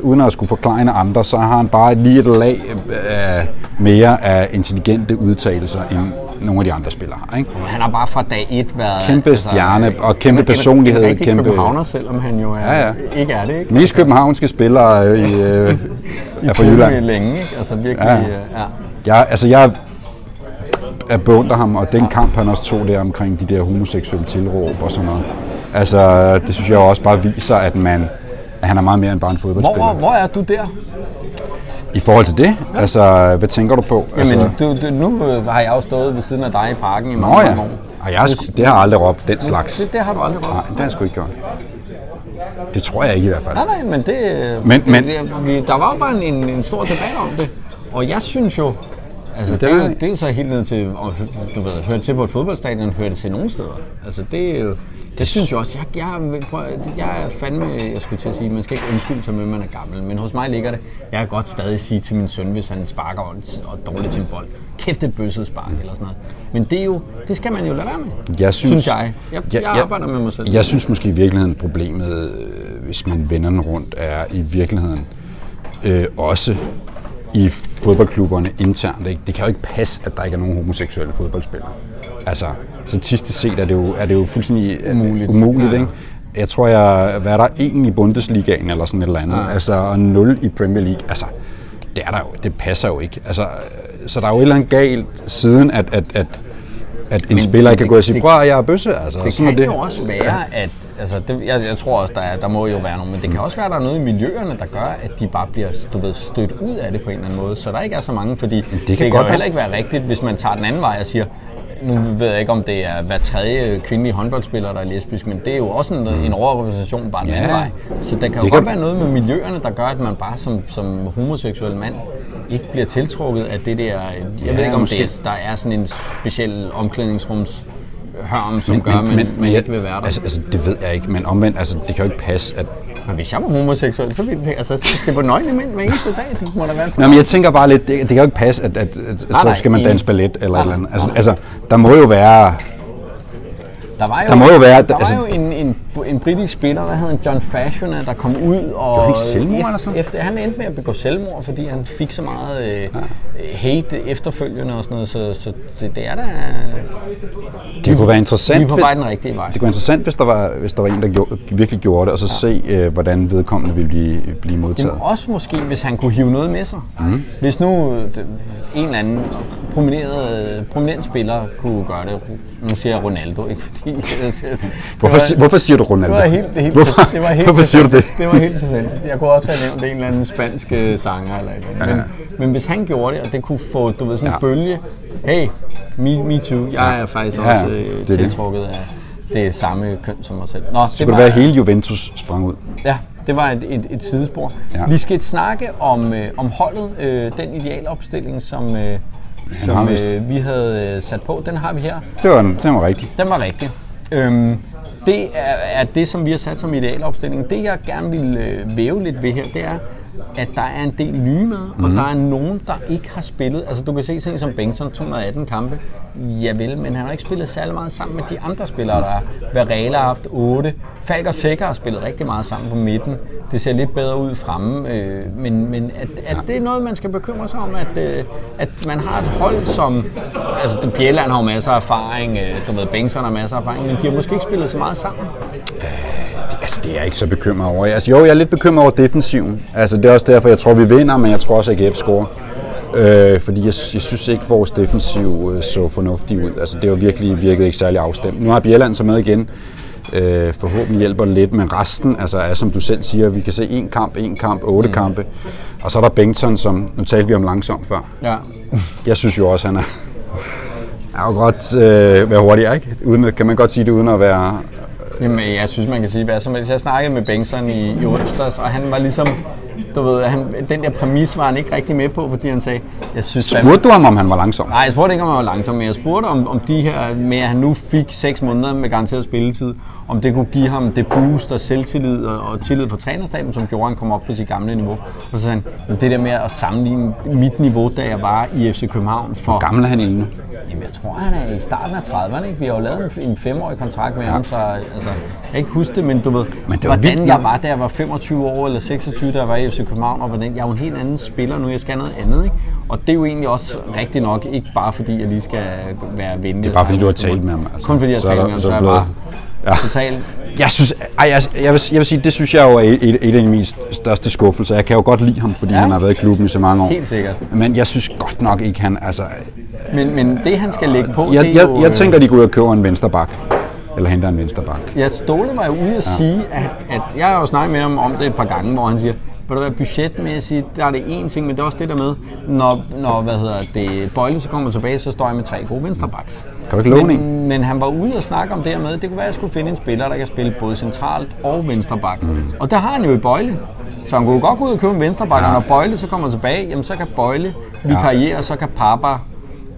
uden at skulle forklare andre, så har han bare lige et lag øh, mere af intelligente udtalelser, end nogle af de andre spillere har, ikke? Han har bare fra dag et været... altså, Kæmpe stjerne og kæmpe en- en- personlighed, En rigtig kæmpe- københavner, selvom han jo er, Ja, ja. ikke er det, ikke? Mest københavnske spillere øh, i, øh, er fra Jylland. længe, ikke? Altså virkelig, Ja. ja. Øh, ja. Jeg, altså jeg er beundrer ham, og den kamp, han også tog der omkring de der homoseksuelle tilråb og sådan noget. Altså, det synes jeg også bare viser, at, man, at han er meget mere end bare en fodboldspiller. Hvor, hvor er du der? I forhold til det, altså, hvad tænker du på? Jamen, altså, du, du, nu har jeg jo stået ved siden af dig i parken i Nå mange, ja, mange år. og jeg, sgu- det har jeg aldrig råbt, den slags. Det, det har du aldrig råbt. Nej, det har jeg sgu ikke gjort. Det tror jeg ikke i hvert fald. Nej, nej, men det... Men- det, men- det der var jo bare en, en stor debat om det. Og jeg synes jo... Altså, det, det er det er jo så helt ned til... Du ved, høre til på et fodboldstadion, høre det til nogen steder. Altså, det er jo... Det synes jeg også. Jeg, jeg, prøv, jeg er fandme, jeg skulle til at sige, man skal ikke undskylde sig med, at man er gammel, men hos mig ligger det. Jeg kan godt stadig sige til min søn, hvis han sparker og, og dårligt til en bold, kæft et bøsset spark eller sådan noget. Men det er jo, det skal man jo lade være med, Jeg synes, synes jeg. Jeg, jeg, jeg arbejder med mig selv. Jeg synes måske i virkeligheden problemet, øh, hvis man vender den rundt, er i virkeligheden øh, også i fodboldklubberne internt. Ikke? Det kan jo ikke passe, at der ikke er nogen homoseksuelle fodboldspillere. Altså, statistisk set er det jo, er det jo fuldstændig øh, Umuligt. umuligt Ja. ikke? Jeg tror, jeg, hvad er der, en i Bundesligaen eller sådan et eller andet, Ja. altså, og nul i Premier League. Altså, det er der jo, det passer jo ikke. Altså, så der er jo et eller andet galt siden, at, at, at, at en Men spiller det- kan gå og sige, det- prøv jeg er bøsse. Altså, Det sådan kan jo også være, at altså det, jeg, jeg tror også, der, er, der må jo være nogen, men det kan også være, at der er noget i miljøerne, der gør, at de bare bliver du ved, stødt ud af det på en eller anden måde, så der ikke er så mange, fordi det kan, det kan godt jo heller ikke være rigtigt, hvis man tager den anden vej og siger, nu ved jeg ikke, om det er hver tredje kvindelige håndboldspiller, der er lesbisk, men det er jo også en, en overrepræsentation bare den anden Ja. vej. Så der kan jo Det godt kan- være noget med miljøerne, der gør, at man bare som, som homoseksuel mand ikke bliver tiltrukket af det der, jeg Ja, ved ikke, om måske. det er, der er sådan en speciel omklædningsrums hørm, som gør, at man, man jeg- ikke vil være der. Altså, altså, det ved jeg ikke, men omvendt, altså, det kan jo ikke passe, at... Men hvis jeg var homoseksuel, så ville jeg altså, se på nøgne mænd hver eneste dag. Det må da være en Nå, men jeg tænker bare lidt, det, det kan jo ikke passe, at, at, at, Nej, så skal man danse ballet eller Nej, et eller andet. Altså, nej. altså, der må jo være... Der var jo, Der må jo være- der altså- var jo en, en, en britisk spiller, der hed en John Fashion, der kom ud og... Gjorde han ikke selvmord eller sådan? Efter, han endte med at begå selvmord, fordi han fik så meget øh, hate efterfølgende og sådan noget, så, så det, det er da... Det kunne være Vi interessant, er på vej den rigtige vej. det kunne være interessant, hvis der var, hvis der var en, der gjorde, virkelig gjorde det, og så se, øh, hvordan vedkommende ville blive, blive modtaget. Jamen også måske, hvis han kunne hive noget med sig. Mm. Hvis nu øh, en eller anden promineret, prominent spiller kunne gøre det. Nu siger jeg Ronaldo, ikke fordi... Det Hvorfor, var- hvorfor siger du Ronaldo? Det var helt, helt, hvorfor, det var helt hvorfor siger du det? Det var helt tilfældigt. Jeg kunne også have nævnt en eller anden spansk øh, sanger eller et eller andet. Men, men hvis han gjorde det, og det kunne få, du ved, sådan en Ja. bølge. Hey, me, me too. Jeg er faktisk Ja, også det øh, det. tiltrukket af det samme køn som mig selv. Nå, Så kunne det være, at hele Juventus sprang ud. Ja, det var et, et, et sidespor. Ja. Ja. Vi skal snakke om, øh, om holdet, øh, den idealopstilling, som, øh, som øh, vi havde øh, sat på. Den har vi her. Det var, den var rigtig. Den var rigtig. Øhm, det er, er det, som vi har sat som idealopstilling. Det, jeg gerne vil øh, væve lidt ved her, det er, at der er en del nye med, mm. og der er nogen, der ikke har spillet. Altså, du kan se sådan som Bengtsson, 218 kampe. Ja vel, men han har ikke spillet særlig meget sammen med de andre spillere, der er. Varela har haft 8. Falk og Sækker har spillet rigtig meget sammen på midten. Det ser lidt bedre ud fremme, øh, men, men at, at det er noget, man skal bekymre sig om, at, øh, at man har et hold, som... Altså, Bjelland har jo masser af erfaring, øh, du ved, Bengtsson har masser af erfaring, men de har måske ikke spillet så meget sammen. Altså, det er jeg ikke så bekymret over. Altså, jo, jeg er lidt bekymret over defensiven. Altså, det er også derfor, jeg tror, vi vinder, men jeg tror også, at AGF scorer. Øh, fordi jeg, jeg synes ikke, vores defensiv øh, så fornuftig ud. Altså, det var virkelig virkede ikke særlig afstemt. Nu har Bjelland så med igen. Øh, forhåbentlig hjælper det lidt, men resten, altså er som du selv siger, vi kan se en kamp, en kamp, otte mm. kampe. Og så er der Bengtsson, som, nu talte vi om langsomt før. Ja. Jeg synes jo også, han er, er jo godt øh, være hurtigere, ikke? Uden, kan man godt sige det uden at være... Jamen, jeg synes, man kan sige hvad som helst. Jeg snakkede med Bengtsson i, i onsdags, og han var ligesom, du ved, han, den der præmis var han ikke rigtig med på, fordi han sagde, jeg synes... Spurgte du ham, om han var langsom? Nej, jeg spurgte ikke, om han var langsom, men jeg spurgte om, om de her, med at han nu fik 6 måneder med garanteret spilletid, om det kunne give ham det boost og selvtillid og, og tillid fra trænerstaben, som gjorde, at han kom op på sit gamle niveau. Og så sagde han, det der med at sammenligne mit niveau, da jeg var i FC København for... Gammel er han endnu. Jamen, jeg tror, han er i starten af 30'erne. Ikke? Vi har jo lavet en, en femårig kontrakt med ham, så altså, jeg kan ikke huske det, men du ved, Men det var hvordan vildt, jeg var, da jeg var 25 år, eller 26, da jeg var i FC København, og hvordan, jeg er jo en helt anden spiller nu, jeg skal noget andet. Ikke? Og det er jo egentlig også rigtigt nok, ikke bare fordi jeg lige skal være venlig. Det er bare fordi, du har talt med ham. Altså. Kun fordi jeg har talt med ham, så er jeg bare Ja. totalt Jeg synes, ej, jeg, jeg, vil, jeg vil sige, det synes jeg jo er et, et, af mest største skuffelser. Jeg kan jo godt lide ham, fordi Ja. ja. han har været i klubben i så mange år. Helt sikkert. Men jeg synes godt nok ikke, han... Altså, Men, men det, han skal lægge på, jeg, det jeg, jo... jeg øh, tænker, de går ud og køber en vensterbak. Eller henter en vensterbak. Ja, Ståle var jo ude at sige, at, at jeg har jo snakket med ham om det et par gange, hvor han siger, vil der være budgetmæssigt, der er det én ting, men det er også det der med, når, når hvad hedder det, Bøjle så kommer tilbage, så står jeg med tre gode venstrebacks. Kan du ikke låne en? Men, men han var ude og snakke om det her med, det kunne være, at jeg skulle finde en spiller, der kan spille både centralt og venstreback. Mm. Og der har han jo i Bøjle. Så han kunne godt gå ud og købe en venstreback, ja. og når Bøjle så kommer tilbage, jamen så kan Bøjle vikariere, og så kan Papa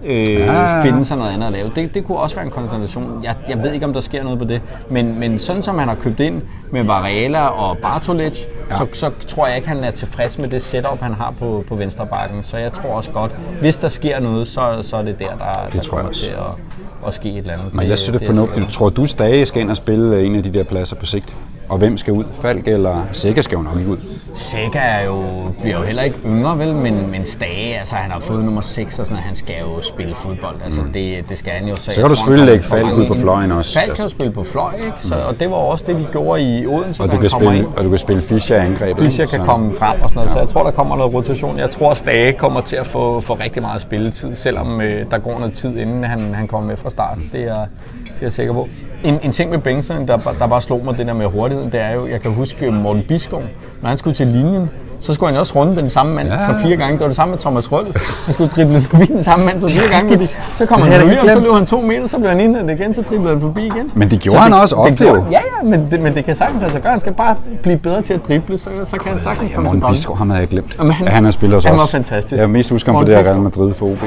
øh, Ja. finde sig noget andet at lave. Det, det kunne også være en konstellation. Jeg, jeg ved ikke, om der sker noget på det, men, men sådan som han har købt ind med Varela og Bartolic, ja. så, så tror jeg ikke, han er tilfreds med det setup, han har på, på venstre bakken. Så jeg tror også godt, hvis der sker noget, så, så er det der, der, der tror jeg også. til at, at ske et eller andet. Men jeg synes, det er jeg fornuftigt. Tror du, Stage skal ind og spille en af de der pladser på sigt? Og hvem skal ud? Falk eller Sikker skal jo nok ikke ud. Sega er jo, bliver jo heller ikke yngre, vel, men, men Stage, altså han har fået nummer 6 og sådan noget, han skal jo spille fodbold, altså det, det skal han jo. Så, kan jeg du selvfølgelig lægge Falk ud på fløjen også. Falk kan jo spille på fløj, ikke? Så, og det var også det, de gjorde i Odense, Og du, kan spille, ind. og du kan spille Fischer angrebet. Fischer kan Så- komme frem og sådan noget, så jeg tror, der kommer noget rotation. Jeg tror, Stage kommer til at få, få rigtig meget spilletid, selvom øh, der går noget tid, inden han, han kommer med fra start. Det er, det er jeg sikker på. En, en ting med Bengtsson, der, der bare slog mig det der med hurtigheden, det er jo, jeg kan huske Morten Biskov, når han skulle til linjen, så skulle han også runde den samme mand Ja. ja. fire gange. Det var det samme med Thomas Røll. Han skulle drible forbi den samme mand så fire gange. Fordi, så kom Det han jeg lige, og så løb han to meter, så blev han indhentet igen, så driblede han forbi igen. Men det gjorde Så han også ofte det jo. Ja, ja, men det, men det kan sagtens altså gøre. Han skal bare blive bedre til at drible, så, så kan han sagtens Ja, komme Morten til bolden. Biskov, ham havde jeg glemt. Jamen, han- ja, han har spillet hos han var fantastisk. Jeg mest husker ham på Morten det her. Real Madrid for OB.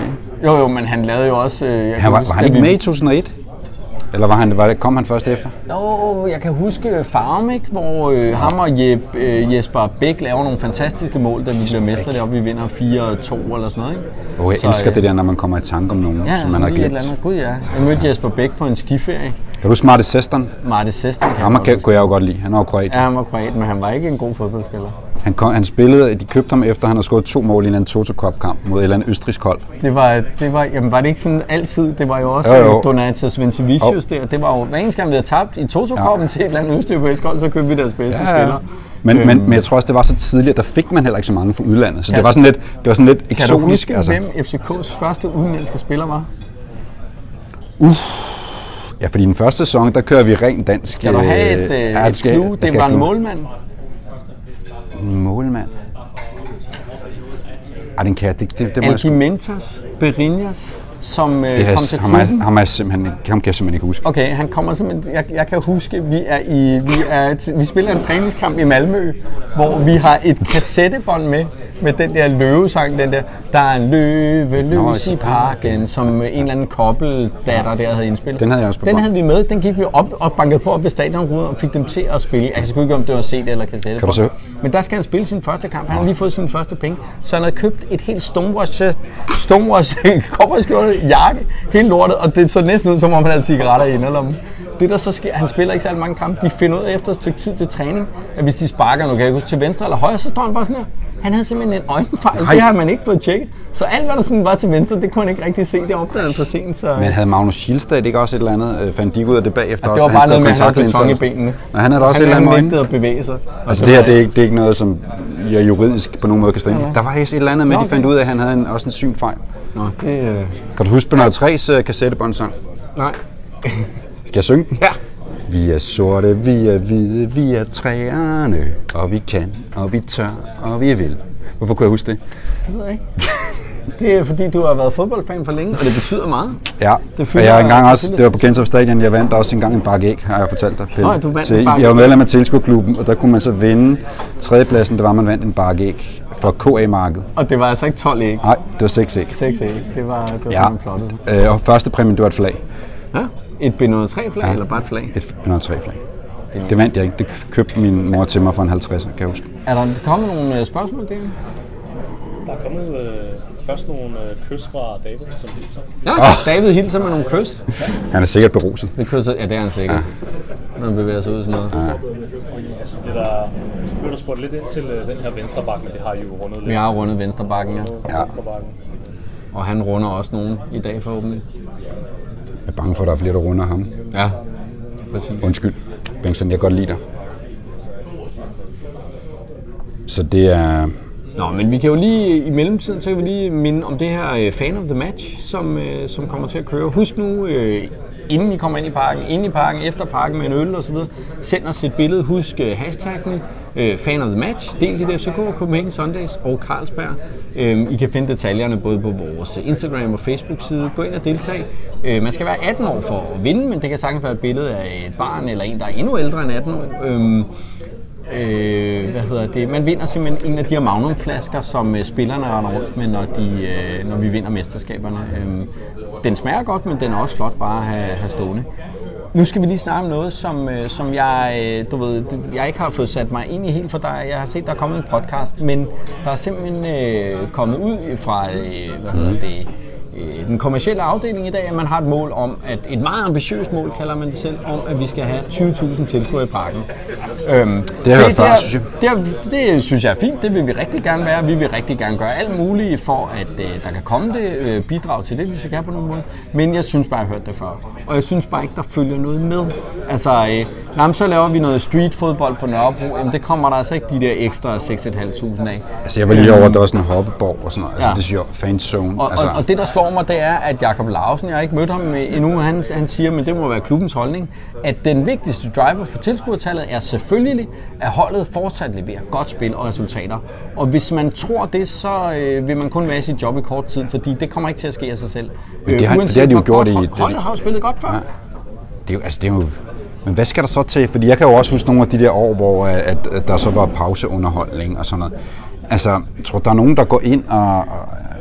Jo, jo, men han lavede jo også... Øh, jeg Han var, huske, var han ikke med i 2001? Eller var han, var det, kom han først efter? Jo, jeg kan huske Farm, ikke? hvor øh, ham og Jeb, øh, Jesper Bæk laver nogle fantastiske mål, da vi bliver mestre deroppe. Vi vinder 4-2 eller sådan noget. Ikke? Oh, jeg Så, elsker øh, det der, når man kommer i tanke om nogen, Ja, som man har glemt. eller andet. Gud ja. Jeg mødte Jesper Bæk på en skiferie. Kan du smarte Seston? Martin Sesten kan Ham jeg kunne jeg jo godt lide. Han var kroat. Ja, han var kroat, men han var ikke en god fodboldspiller. Han, kom, han spillede, de købte ham efter, han havde scoret to mål i en anden Toto Cup kamp mod et eller andet østrisk hold. Det var, det var, jamen var det ikke sådan altid? Det var jo også Jo, jo, jo. Donatas Vincevicius der. Det var jo, hver eneste gang vi havde tabt i Toto-koppen ja. til et eller andet østeuropæisk hold, så købte vi deres bedste ja, spillere. Men, Øhm. men, men jeg tror også, det var så tidligt, at der fik man heller ikke så mange fra udlandet. Så Kan det var sådan lidt, det var sådan lidt Kan du eksotisk. huske, altså. hvem FCK's første udenlandske spiller var? Ja, fordi i den første sæson, der kører vi rent dansk. Skal du have et, øh, ja, et du clue? Det var en målmand. Målmand. Ej, den kan jeg, det, det, det må jeg Algimentas Berinjas, som øh, det kom til ham, er, klubben. ham, er simpelthen, ikke- ham kan jeg simpelthen ikke huske. Okay, han kommer simpelthen, jeg, jeg kan huske, vi er i, vi, er, vi spiller en træningskamp i Malmø, hvor vi har et kassettebånd med, med den der løvesang, den der, der er en løve løs i parken, som en eller anden kobbeldatter der havde indspillet. Den havde jeg også på Den havde vi med, den gik vi op og bankede på op ved stadionruden og fik dem til at spille. Jeg kan sgu ikke om det var CD eller kassette. Kan du så- Men der skal han spille sin første kamp. Han har lige fået sine første penge. Så han har købt et helt Stonewash, Stonewash kopperskjorte, jakke, helt lortet, og det så næsten ud, som om han havde cigaretter i inderlommen. Det der så sker, han spiller ikke særlig mange kampe. De finder ud af efter et stykke tid til træning, at hvis de sparker, nu kan jeg huske, til venstre eller højre, så står han bare sådan her. Han havde simpelthen en øjenfejl. Nej. Det har man ikke fået tjekket. Så alt, hvad der sådan var til venstre, det kunne han ikke rigtig se. Det opdagede han for sent. Så... Men havde Magnus Schildstad ikke også et eller andet? Øh, fandt de ikke ud af det bagefter det også? var at bare noget med, at han havde beton i benene. Nej, han havde også han, et eller andet nægtede at bevæge sig. Altså det her, det er, ikke, det er ikke noget, som jeg juridisk på nogen måde kan stemme. Der var et eller andet med, Nå, at de fandt ud af, at han havde en, også en synfejl. Nå, det... Øh... Kan du huske Bernard 3's uh, kassettebåndsang? Nej. Skal jeg synge den? Ja. Vi er sorte, vi er hvide, vi er træerne, og vi kan, og vi tør, og vi vil. Hvorfor kunne jeg huske det? Det ved jeg ikke. Det er fordi, du har været fodboldfan for længe, og det betyder meget. Ja, Det og jeg har engang også, det var på Gentofte Stadion, jeg vandt også engang en bakke æg, har jeg fortalt dig. Pelle. Nå, du vandt Til, en bakke Jeg var medlem af tilskuerklubben, og der kunne man så vinde tredjepladsen, det var, man vandt en bakke æg fra KA-markedet. Og det var altså ikke 12 æg. Nej, det var 6 æg. 6 æg. Det var, det var Ja, sådan flot. ud. øh, og første præmien, det var et flag. Ja. Et B03 flag, ja. eller bare et flag? Et 103 flag. Det vandt jeg ikke. Det købte min mor til mig for en 50, kan jeg huske. Er der kommet nogle øh, spørgsmål der? Der er kommet øh, først nogle øh, kys fra David, som hilser. Ja, David hilser med nogle kys. Han er sikkert beruset. Det kysser, ja, det er han sikkert. Når han bevæger sig ud sådan noget. Ja. Så bliver der, så bliver der spurgt lidt ind til øh, den her venstre bakke, men det har I jo rundet lidt. Vi har rundet venstre bakken, ja. Ja. Og han runder også nogen i dag forhåbentlig. Jeg er bange for, at der er flere, der runder ham. Ja, præcis. Undskyld, Bengtsson, jeg kan godt lide dig. Så det er... Nå, men vi kan jo lige i mellemtiden, så kan vi lige minde om det her øh, Fan of the Match, som, øh, som kommer til at køre. Husk nu, øh, inden I kommer ind i parken, ind i parken, efter parken med en øl og så videre, send os et billede. Husk øh, hashtagene øh, Fan of the Match, del dit FCK, Copenhagen Sundays og Carlsberg. Øh, I kan finde detaljerne både på vores Instagram og Facebook-side. Gå ind og deltag. Øh, man skal være 18 år for at vinde, men det kan sagtens være et billede af et barn eller en, der er endnu ældre end 18 år. Øh, Øh, hvad hedder det? Man vinder simpelthen en af de her Magnum-flasker, som øh, spillerne render rundt med, når, de, øh, når vi vinder mesterskaberne. Øh, den smager godt, men den er også flot bare at have, have stående. Nu skal vi lige snakke om noget, som, øh, som jeg, øh, du ved, jeg ikke har fået sat mig ind i helt for dig. Jeg har set, der er kommet en podcast, men der er simpelthen øh, kommet ud fra, øh, hvad hedder det, øh, den kommercielle afdeling i dag, at man har et mål om, at et meget ambitiøst mål, kalder man det selv, om at vi skal have 20.000 tilskuere i parken. Øhm, Det har før, er- synes jeg. det, er, det synes jeg er fint, det vil vi rigtig gerne være. Vi vil rigtig gerne gøre alt muligt for, at øh, der kan komme det øh, bidrag til det, hvis vi kan på nogen måde. Men jeg synes bare, jeg har hørt det før. Og jeg synes bare ikke, der følger noget med. Altså, øh, men så laver vi noget streetfodbold på Nørrebro. Jamen, det kommer der altså ikke de der ekstra 6.500 af. Altså, jeg var lige over, at der var sådan en hoppeborg og sådan noget. Altså, Ja. det synes jeg, fanzone. Og, altså, og, og det, der slår mig, det er, at Jakob Larsen, jeg har ikke mødt ham øh, endnu, han, han siger, men det må være klubbens holdning, at den vigtigste driver for tilskuertallet er selvfølgelig, at holdet fortsat leverer godt spil og resultater. Og hvis man tror det, så øh, vil man kun være i sit job i kort tid, fordi det kommer ikke til at ske af sig selv. Men det har- Øh, det har de jo gjort i Holdet har jo spillet godt før. Ja. det er jo, altså, det er jo, men hvad skal der så til? Fordi jeg kan jo også huske nogle af de der år, hvor øh, at, at, der så var pauseunderholdning og sådan noget. Altså, jeg tror, der er nogen, der går ind og,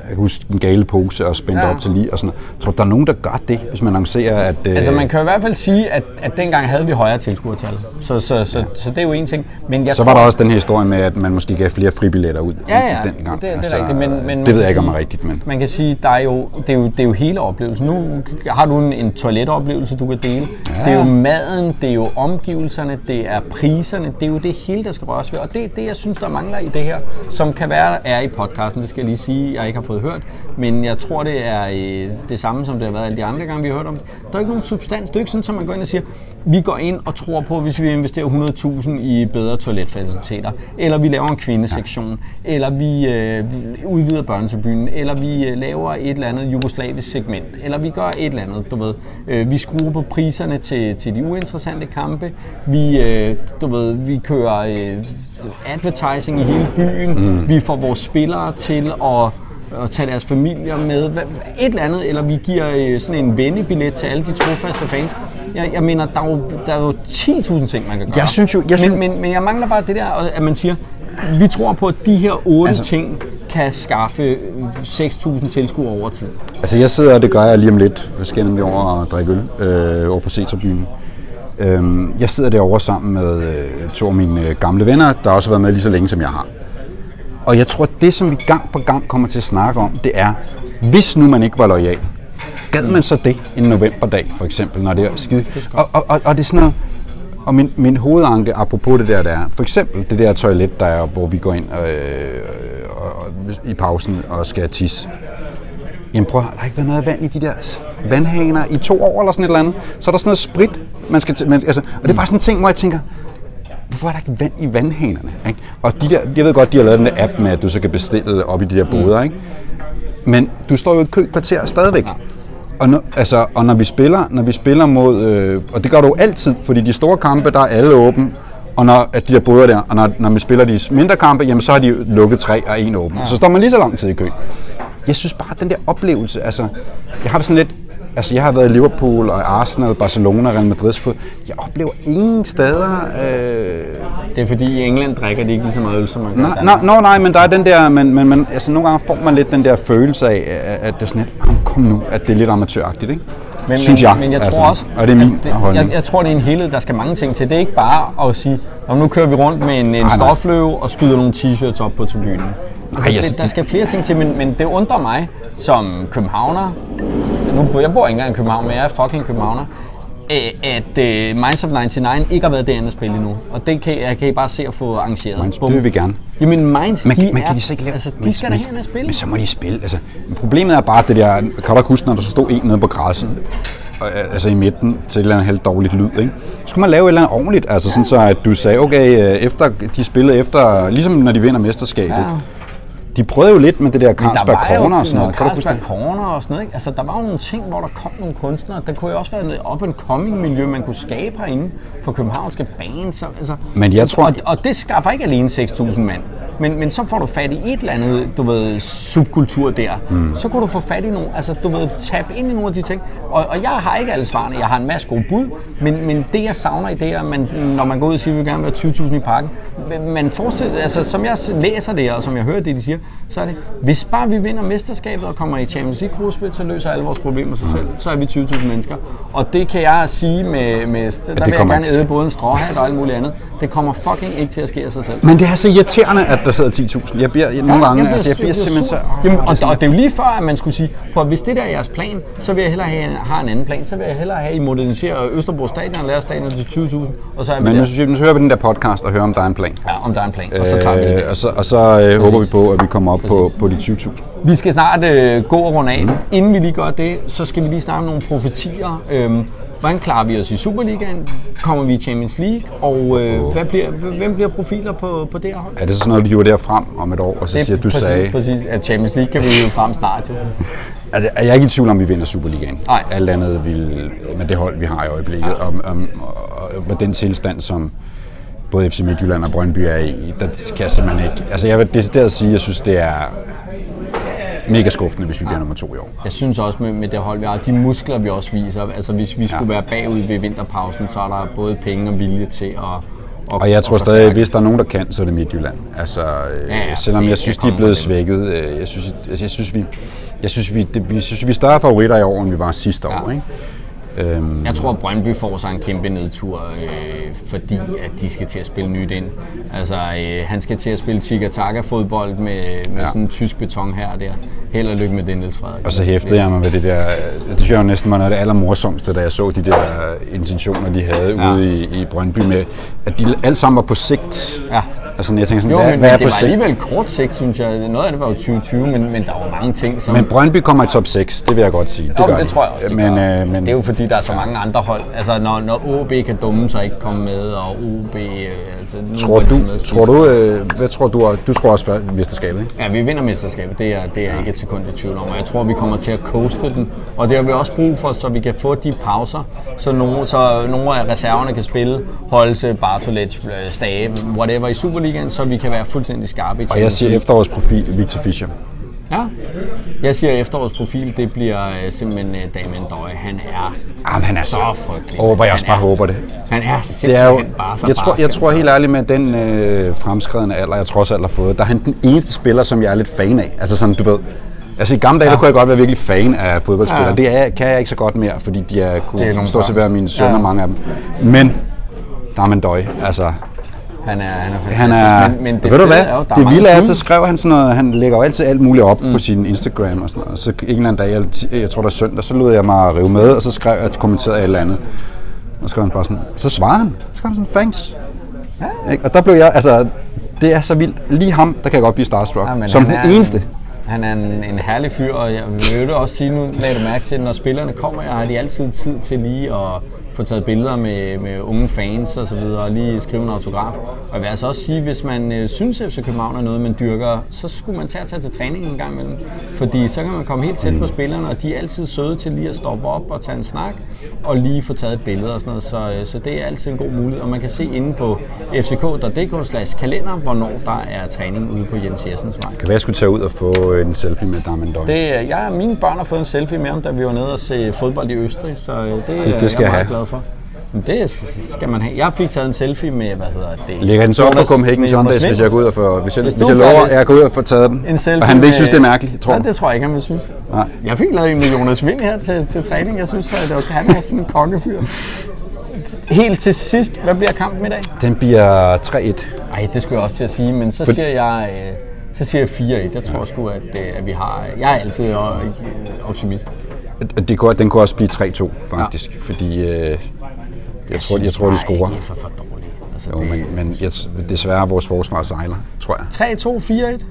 kan huske en gale pose og spændt Ja. op til lige og sådan noget. Jeg tror, der er nogen, der gør det, hvis man annoncerer, at... øh, Altså man kan i hvert fald sige, at, at dengang havde vi højere tilskuertal. Så, så, så, så det er jo en ting. Men jeg så tror, var der også den her historie med, at man måske gav flere fribilletter ud Ja, ja, dengang. det, det er altså, rigtigt, men, men det ved jeg ikke, om er rigtigt, men... Man kan sige, der er jo, det, er jo, det er jo hele oplevelsen. Nu har du en, en toiletoplevelse, du kan dele. Ja. Det er jo maden, det er jo omgivelserne, det er priserne, det er jo det hele, der skal røres ved. Og det er det, jeg synes, der mangler i det her, som kan være er i podcasten, det skal jeg lige sige, jeg ikke har fået hørt. Men jeg tror, det er øh, det samme, som det har været alle de andre gange, vi har hørt om det. Der er ikke nogen substans. Det er ikke sådan, at man går ind og siger, vi går ind og tror på, hvis vi investerer 100.000 i bedre toiletfaciliteter, eller vi laver en kvindesektion, eller vi øh, udvider børnetribunen, eller vi øh, laver et eller andet jugoslavisk segment, eller vi gør et eller andet, du ved. Øh, vi skruer på priserne til, til de uinteressante kampe, vi, øh, du ved, vi kører øh, advertising i hele byen, mm. vi får vores spillere til at og tage deres familier med, et eller andet, eller vi giver øh, sådan en vennebillet til alle de trofaste fans. Jeg, jeg mener, der er, jo, der er jo 10.000 ting, man kan gøre. Jeg synes jo- jeg men, synes- men, men jeg mangler bare det der, at man siger, vi tror på, at de her otte altså, ting kan skaffe øh, 6.000 tilskuere over tid. Altså jeg sidder, og det gør jeg lige om lidt, skal nemlig over og drikke øl øh, over på C-tribunen. Øhm, jeg sidder derovre sammen med øh, to af mine øh, gamle venner, der også har været med lige så længe, som jeg har. Og jeg tror, at det, som vi gang på gang kommer til at snakke om, det er, hvis nu man ikke var lojal, gad man så det en novemberdag, for eksempel, når det er skide... Og, og, og, og det er sådan noget... Og min, min hovedanke, apropos det der, der er, for eksempel det der toilet, der er, hvor vi går ind øh, og, og, i pausen og skal tisse. Jamen prøv, der har ikke været noget vand i de der vandhaner i to år eller sådan et eller andet. Så er der sådan noget sprit, man skal til, men, altså, og det er bare sådan en ting, hvor jeg tænker, hvorfor er der ikke vand i vandhanerne? Ikke? Og de der, jeg ved godt, de har lavet den der app med, at du så kan bestille op i de der boder, ikke? Men du står jo i et køkvarter stadigvæk. Og, når, altså, og når vi spiller, når vi spiller mod, øh, og det gør du jo altid, fordi de store kampe, der er alle åbne, og når at de der boder der, og når, når vi spiller de mindre kampe, jamen så har de lukket tre og en åben. Ja. Så står man lige så lang tid i kø. Jeg synes bare, at den der oplevelse, altså, jeg har det sådan lidt, altså jeg har været i Liverpool og Arsenal, Barcelona, Real Madrid's fod. Jeg oplever ingen steder, øh, Det er fordi i England drikker de ikke lige så meget øl, som man gør Nej, nej, nej, nej, men der er den der, men, men, men altså, nogle gange får man lidt den der følelse af, at det er sådan lidt, "Jamen, kom nu, at det er lidt amatøragtigt, ikke? Men, Synes jeg. Men, jeg altså. tror også, Og det er min det, holdning. jeg, jeg tror, det er en helhed, der skal mange ting til. Det er ikke bare at sige, om nu kører vi rundt med en, en stofløve og skyder nogle t-shirts op på tribunen. Altså, jeg- det, der skal flere ting til, men, men det undrer mig som københavner, nu, jeg bor ikke engang i København, men jeg er fucking københavner, at uh, Minds of 99 ikke har været derinde at spille endnu. Og det kan, jeg kan I bare se at få arrangeret. Minds, Bum. det vil vi gerne. Jamen Minds, Men, de men er, kan de så ikke lave... altså, men- de skal da hen og spille. Men så må de spille. Altså, problemet er bare det der... Kan du ikke huske, når der så stod en nede på græsset? øh, Altså i midten til et eller andet helt dårligt lyd, ikke? Så skulle man lave et eller andet ordentligt. Altså sådan så, at du sagde, okay, øh, efter, de spillede efter... Ligesom når de vinder mesterskabet. Ja. De prøvede jo lidt med det der Carlsberg Corner og sådan noget. Carlsberg? Corner og sådan noget. Ikke? Altså, der var jo nogle ting, hvor der kom nogle kunstnere. Der kunne jo også være noget up and coming miljø, man kunne skabe herinde for københavnske bands. og- Altså, Men jeg tror- Og, og det skaffer ikke alene 6.000 mand. Men, men så får du fat i et eller andet, du ved, subkultur der. Mm. Så kan du få fat i nogle, altså du ved, tabe ind i nogle af de ting. Og, og jeg har ikke alle svarene, jeg har en masse gode bud, men, men det jeg savner i det er, man, når man går ud og siger, at vi vil gerne være 20.000 i parken, man forestiller, altså som jeg læser det, og som jeg hører det, de siger, så er det, hvis bare vi vinder mesterskabet og kommer i Champions League gruppespil, så løser alle vores problemer sig selv. Så er vi 20.000 mennesker. Og det kan jeg sige med, med der vil jeg gerne æde både en stråhat og alt muligt andet. Det kommer fucking ikke til at ske af sig selv. Men det er så irriterende, at der sidder 10.000. Jeg bliver nogle gange, jeg altså jeg bliver jeg simpelthen så... sur. Jamen, og, og, det er jo lige før, at man skulle sige, på, hvis det der er jeres plan, så vil jeg hellere have, en- har en anden plan. Så vil jeg hellere have, at I moderniserer Østerbro Stadion og laver stadion til 20.000, og så er Men nu synes jeg, nu hører vi den der podcast og hører, om der er en plan. Ja, om der er en plan, og så tager vi det. Øh, der. og så, og så øh, håber vi på, at vi kommer op på, på de 20.000. Vi skal snart øh, gå og runde af. Mm. Inden vi lige gør det, så skal vi lige snakke om nogle profetier. Øhm, hvordan klarer vi os i Superligaen? Kommer vi i Champions League? Og øh, hvad bliver, hvem bliver profiler på, på det her hold? Er det så sådan noget, du hiver der frem om et år, og så siger, du præcis, sagde... Præcis, at Champions League kan vi jo frem snart. Jo. Altså, jeg er ikke i tvivl om, vi vinder Superligaen. Nej. Alt andet vil, med det hold, vi har i øjeblikket, og, og, og, og med den tilstand, som både FC Midtjylland og Brøndby er i, der kan jeg simpelthen ikke... Altså, jeg vil decideret sige, at jeg synes, det er mega skuffende, hvis vi bliver nummer to i år. Jeg synes også med, med det hold, vi har, de muskler, vi også viser, altså hvis vi skulle være bagud ved vinterpausen, så er der både penge og vilje til at, at Og jeg tror at stadig, forstærke. hvis der er nogen, der kan, så er det Midtjylland. Altså, øh, Ja, ja, selvom det- jeg synes, de er blevet svækket. øh, Jeg synes, jeg, jeg synes, vi, jeg synes, vi, det, vi, synes, vi er større favoritter i år, end vi var sidste år. Ikke? Øhm, Jeg tror, at Brøndby får sig en kæmpe nedtur, øh, fordi at de skal til at spille nyt ind. Altså, øh, han skal til at spille tiki-taka-fodbold med, med Ja. sådan en tysk beton her og der. Held og lykke med det, Niels Frederik. og så hæftede jeg mig ved det der, det synes jeg jo næsten var noget af det allermorsomste, da jeg så de der intentioner, de havde Ja. ude i, i Brøndby med, at de alle sammen var på sigt. Ja. Altså, jeg tænker sådan, Jo, hvad, men, hvad er det på var sigt? alligevel kort sigt, synes jeg. Noget af det var jo 2020, men, men der var mange ting, som... Men Brøndby kommer i top 6, det vil jeg godt sige. Det, Jo, gør det de. tror jeg også, de men, gør. øh, men, Det er jo fordi, der er så mange andre hold. Altså, når, når OB kan dumme sig ikke komme med, og OB... Øh, altså, nu Tror du, tror du, øh, hvad tror du, du tror også mesterskabet, ikke? Ja, vi vinder mesterskabet. Det er, det er ikke et sekund i tvivl om. Og jeg tror, vi kommer til at coaste den. Og det har vi også brug for, så vi kan få de pauser, så nogle, så nogle af reserverne kan spille Holse, Bartolets, øh, Stage, whatever i Superligaen, så vi kan være fuldstændig skarpe i Og jeg siger efterårsprofil Victor Fischer. Ja. Jeg siger, at efterårets profil, det bliver øh, simpelthen øh, Damien Døje. Han er Ah, men han er så frygtelig. Åh, hvor jeg også Han bare er- håber det. Han er Det er simpelthen jo, bare så jeg, tror, barsk, jeg tror altså. helt ærligt med den øh, fremskredende alder, jeg trods alt har fået, der er han den eneste spiller, som jeg er lidt fan af. Altså sådan, du ved, altså i gamle dage, der kunne jeg godt være virkelig fan af fodboldspillere. Ja. Det er, kan jeg ikke så godt mere, fordi de er, Det er kunne nogle stå til at børn. være mine sønner, Ja. mange af dem. Men, der er man døj. Altså, Han er, han er fantastisk. han er, men, men det ved du hvad, er jo, der er det vilde er, så skrev han sådan noget, han lægger jo altid alt muligt op mm. på sin Instagram og sådan noget. Så en eller anden dag, ti- jeg tror det er søndag, så lod jeg mig rive med, og så skrev jeg, kommenterede jeg et eller andet. Og så skrev han bare sådan, så svarede han, så skrev han sådan, thanks. Ja. Ikke? Og der blev jeg, altså, det er så vildt. Lige ham, der kan jeg godt blive starstruck. Ja, som den er eneste. En, han er en, en herlig fyr, og jeg vil også sige, nu lagde du mærke til, når spillerne kommer, jeg har de altid tid til lige at få taget billeder med, med unge fans og så videre, og lige skrive en autograf. Og jeg vil altså også sige, hvis man øh, synes, at FC København er noget, man dyrker, så skulle man tage at tage til træning en gang imellem. Fordi så kan man komme helt tæt på spillerne, og de er altid søde til lige at stoppe op og tage en snak, og lige få taget et billede og sådan noget. Så, øh, så det er altid en god mulighed, og man kan se inde på fck.dk kalender, hvornår der er træning ude på Jens Jessens vej. Kan være, jeg skulle tage ud og få en selfie med Darman Døj. Det, er- jeg, mine børn har fået en selfie med ham, da vi var nede og se fodbold i Østrig, så øh, det, det, det skal jeg jeg meget have. Glad for. Det skal man have. Jeg fik taget en selfie med, hvad hedder det? Lægger den så op på Copenhagen med Jonas Sundays, hvis jeg går ud og får, hvis jeg, Hvis hvis du jeg lover, det- at jeg går ud og får taget den. En selfie og han vil ikke synes, det er mærkeligt, tror Nej, jeg. det tror jeg ikke, han vil synes. Nej. Jeg fik lavet en med Jonas Vind her til, til træning. Jeg synes, at det var, han er sådan en kokkefyr. Helt til sidst, hvad bliver kampen i dag? Den bliver 3-1. Ej, det skulle jeg også til at sige, men så siger jeg, øh, så siger jeg 4-1. Jeg tror sgu, at, øh, at vi har... Jeg er altid øh, optimist. Det kunne, den kunne også blive 3-2, faktisk. Ja. Fordi øh, jeg, jeg, tror, jeg tror, de scorer. Det er for, for dårligt. Altså, Jo, det, men, men jeg, desværre vores forsvar sejler, tror jeg. 3-2, 4-1.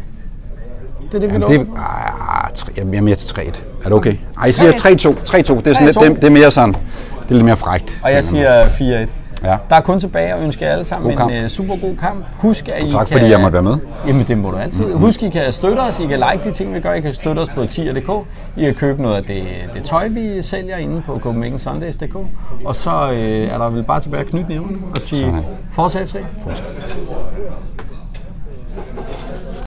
Det er det, vi Jamen, det, ah, tre, jeg er mere til 3-1. Er det okay? Ej, jeg siger 3-2. 3-2. Det er, sådan lidt, 3-2. det, det er mere sådan. Det er lidt mere frægt. Og jeg siger 4-1. Ja. Der er kun tilbage at ønske jer alle sammen God en uh, super god kamp. Husk, at I tak, kan... fordi jeg måtte være med. Jamen, det må du altid. Husk, I kan støtte os. I kan like de ting, vi gør. I kan støtte os på tier.dk. I kan købe noget af det, det tøj, vi sælger inde på CopenhagenSundays.dk. Og så øh, er der vel bare tilbage at knytte nævnene og sige, Sådan. fortsæt FC.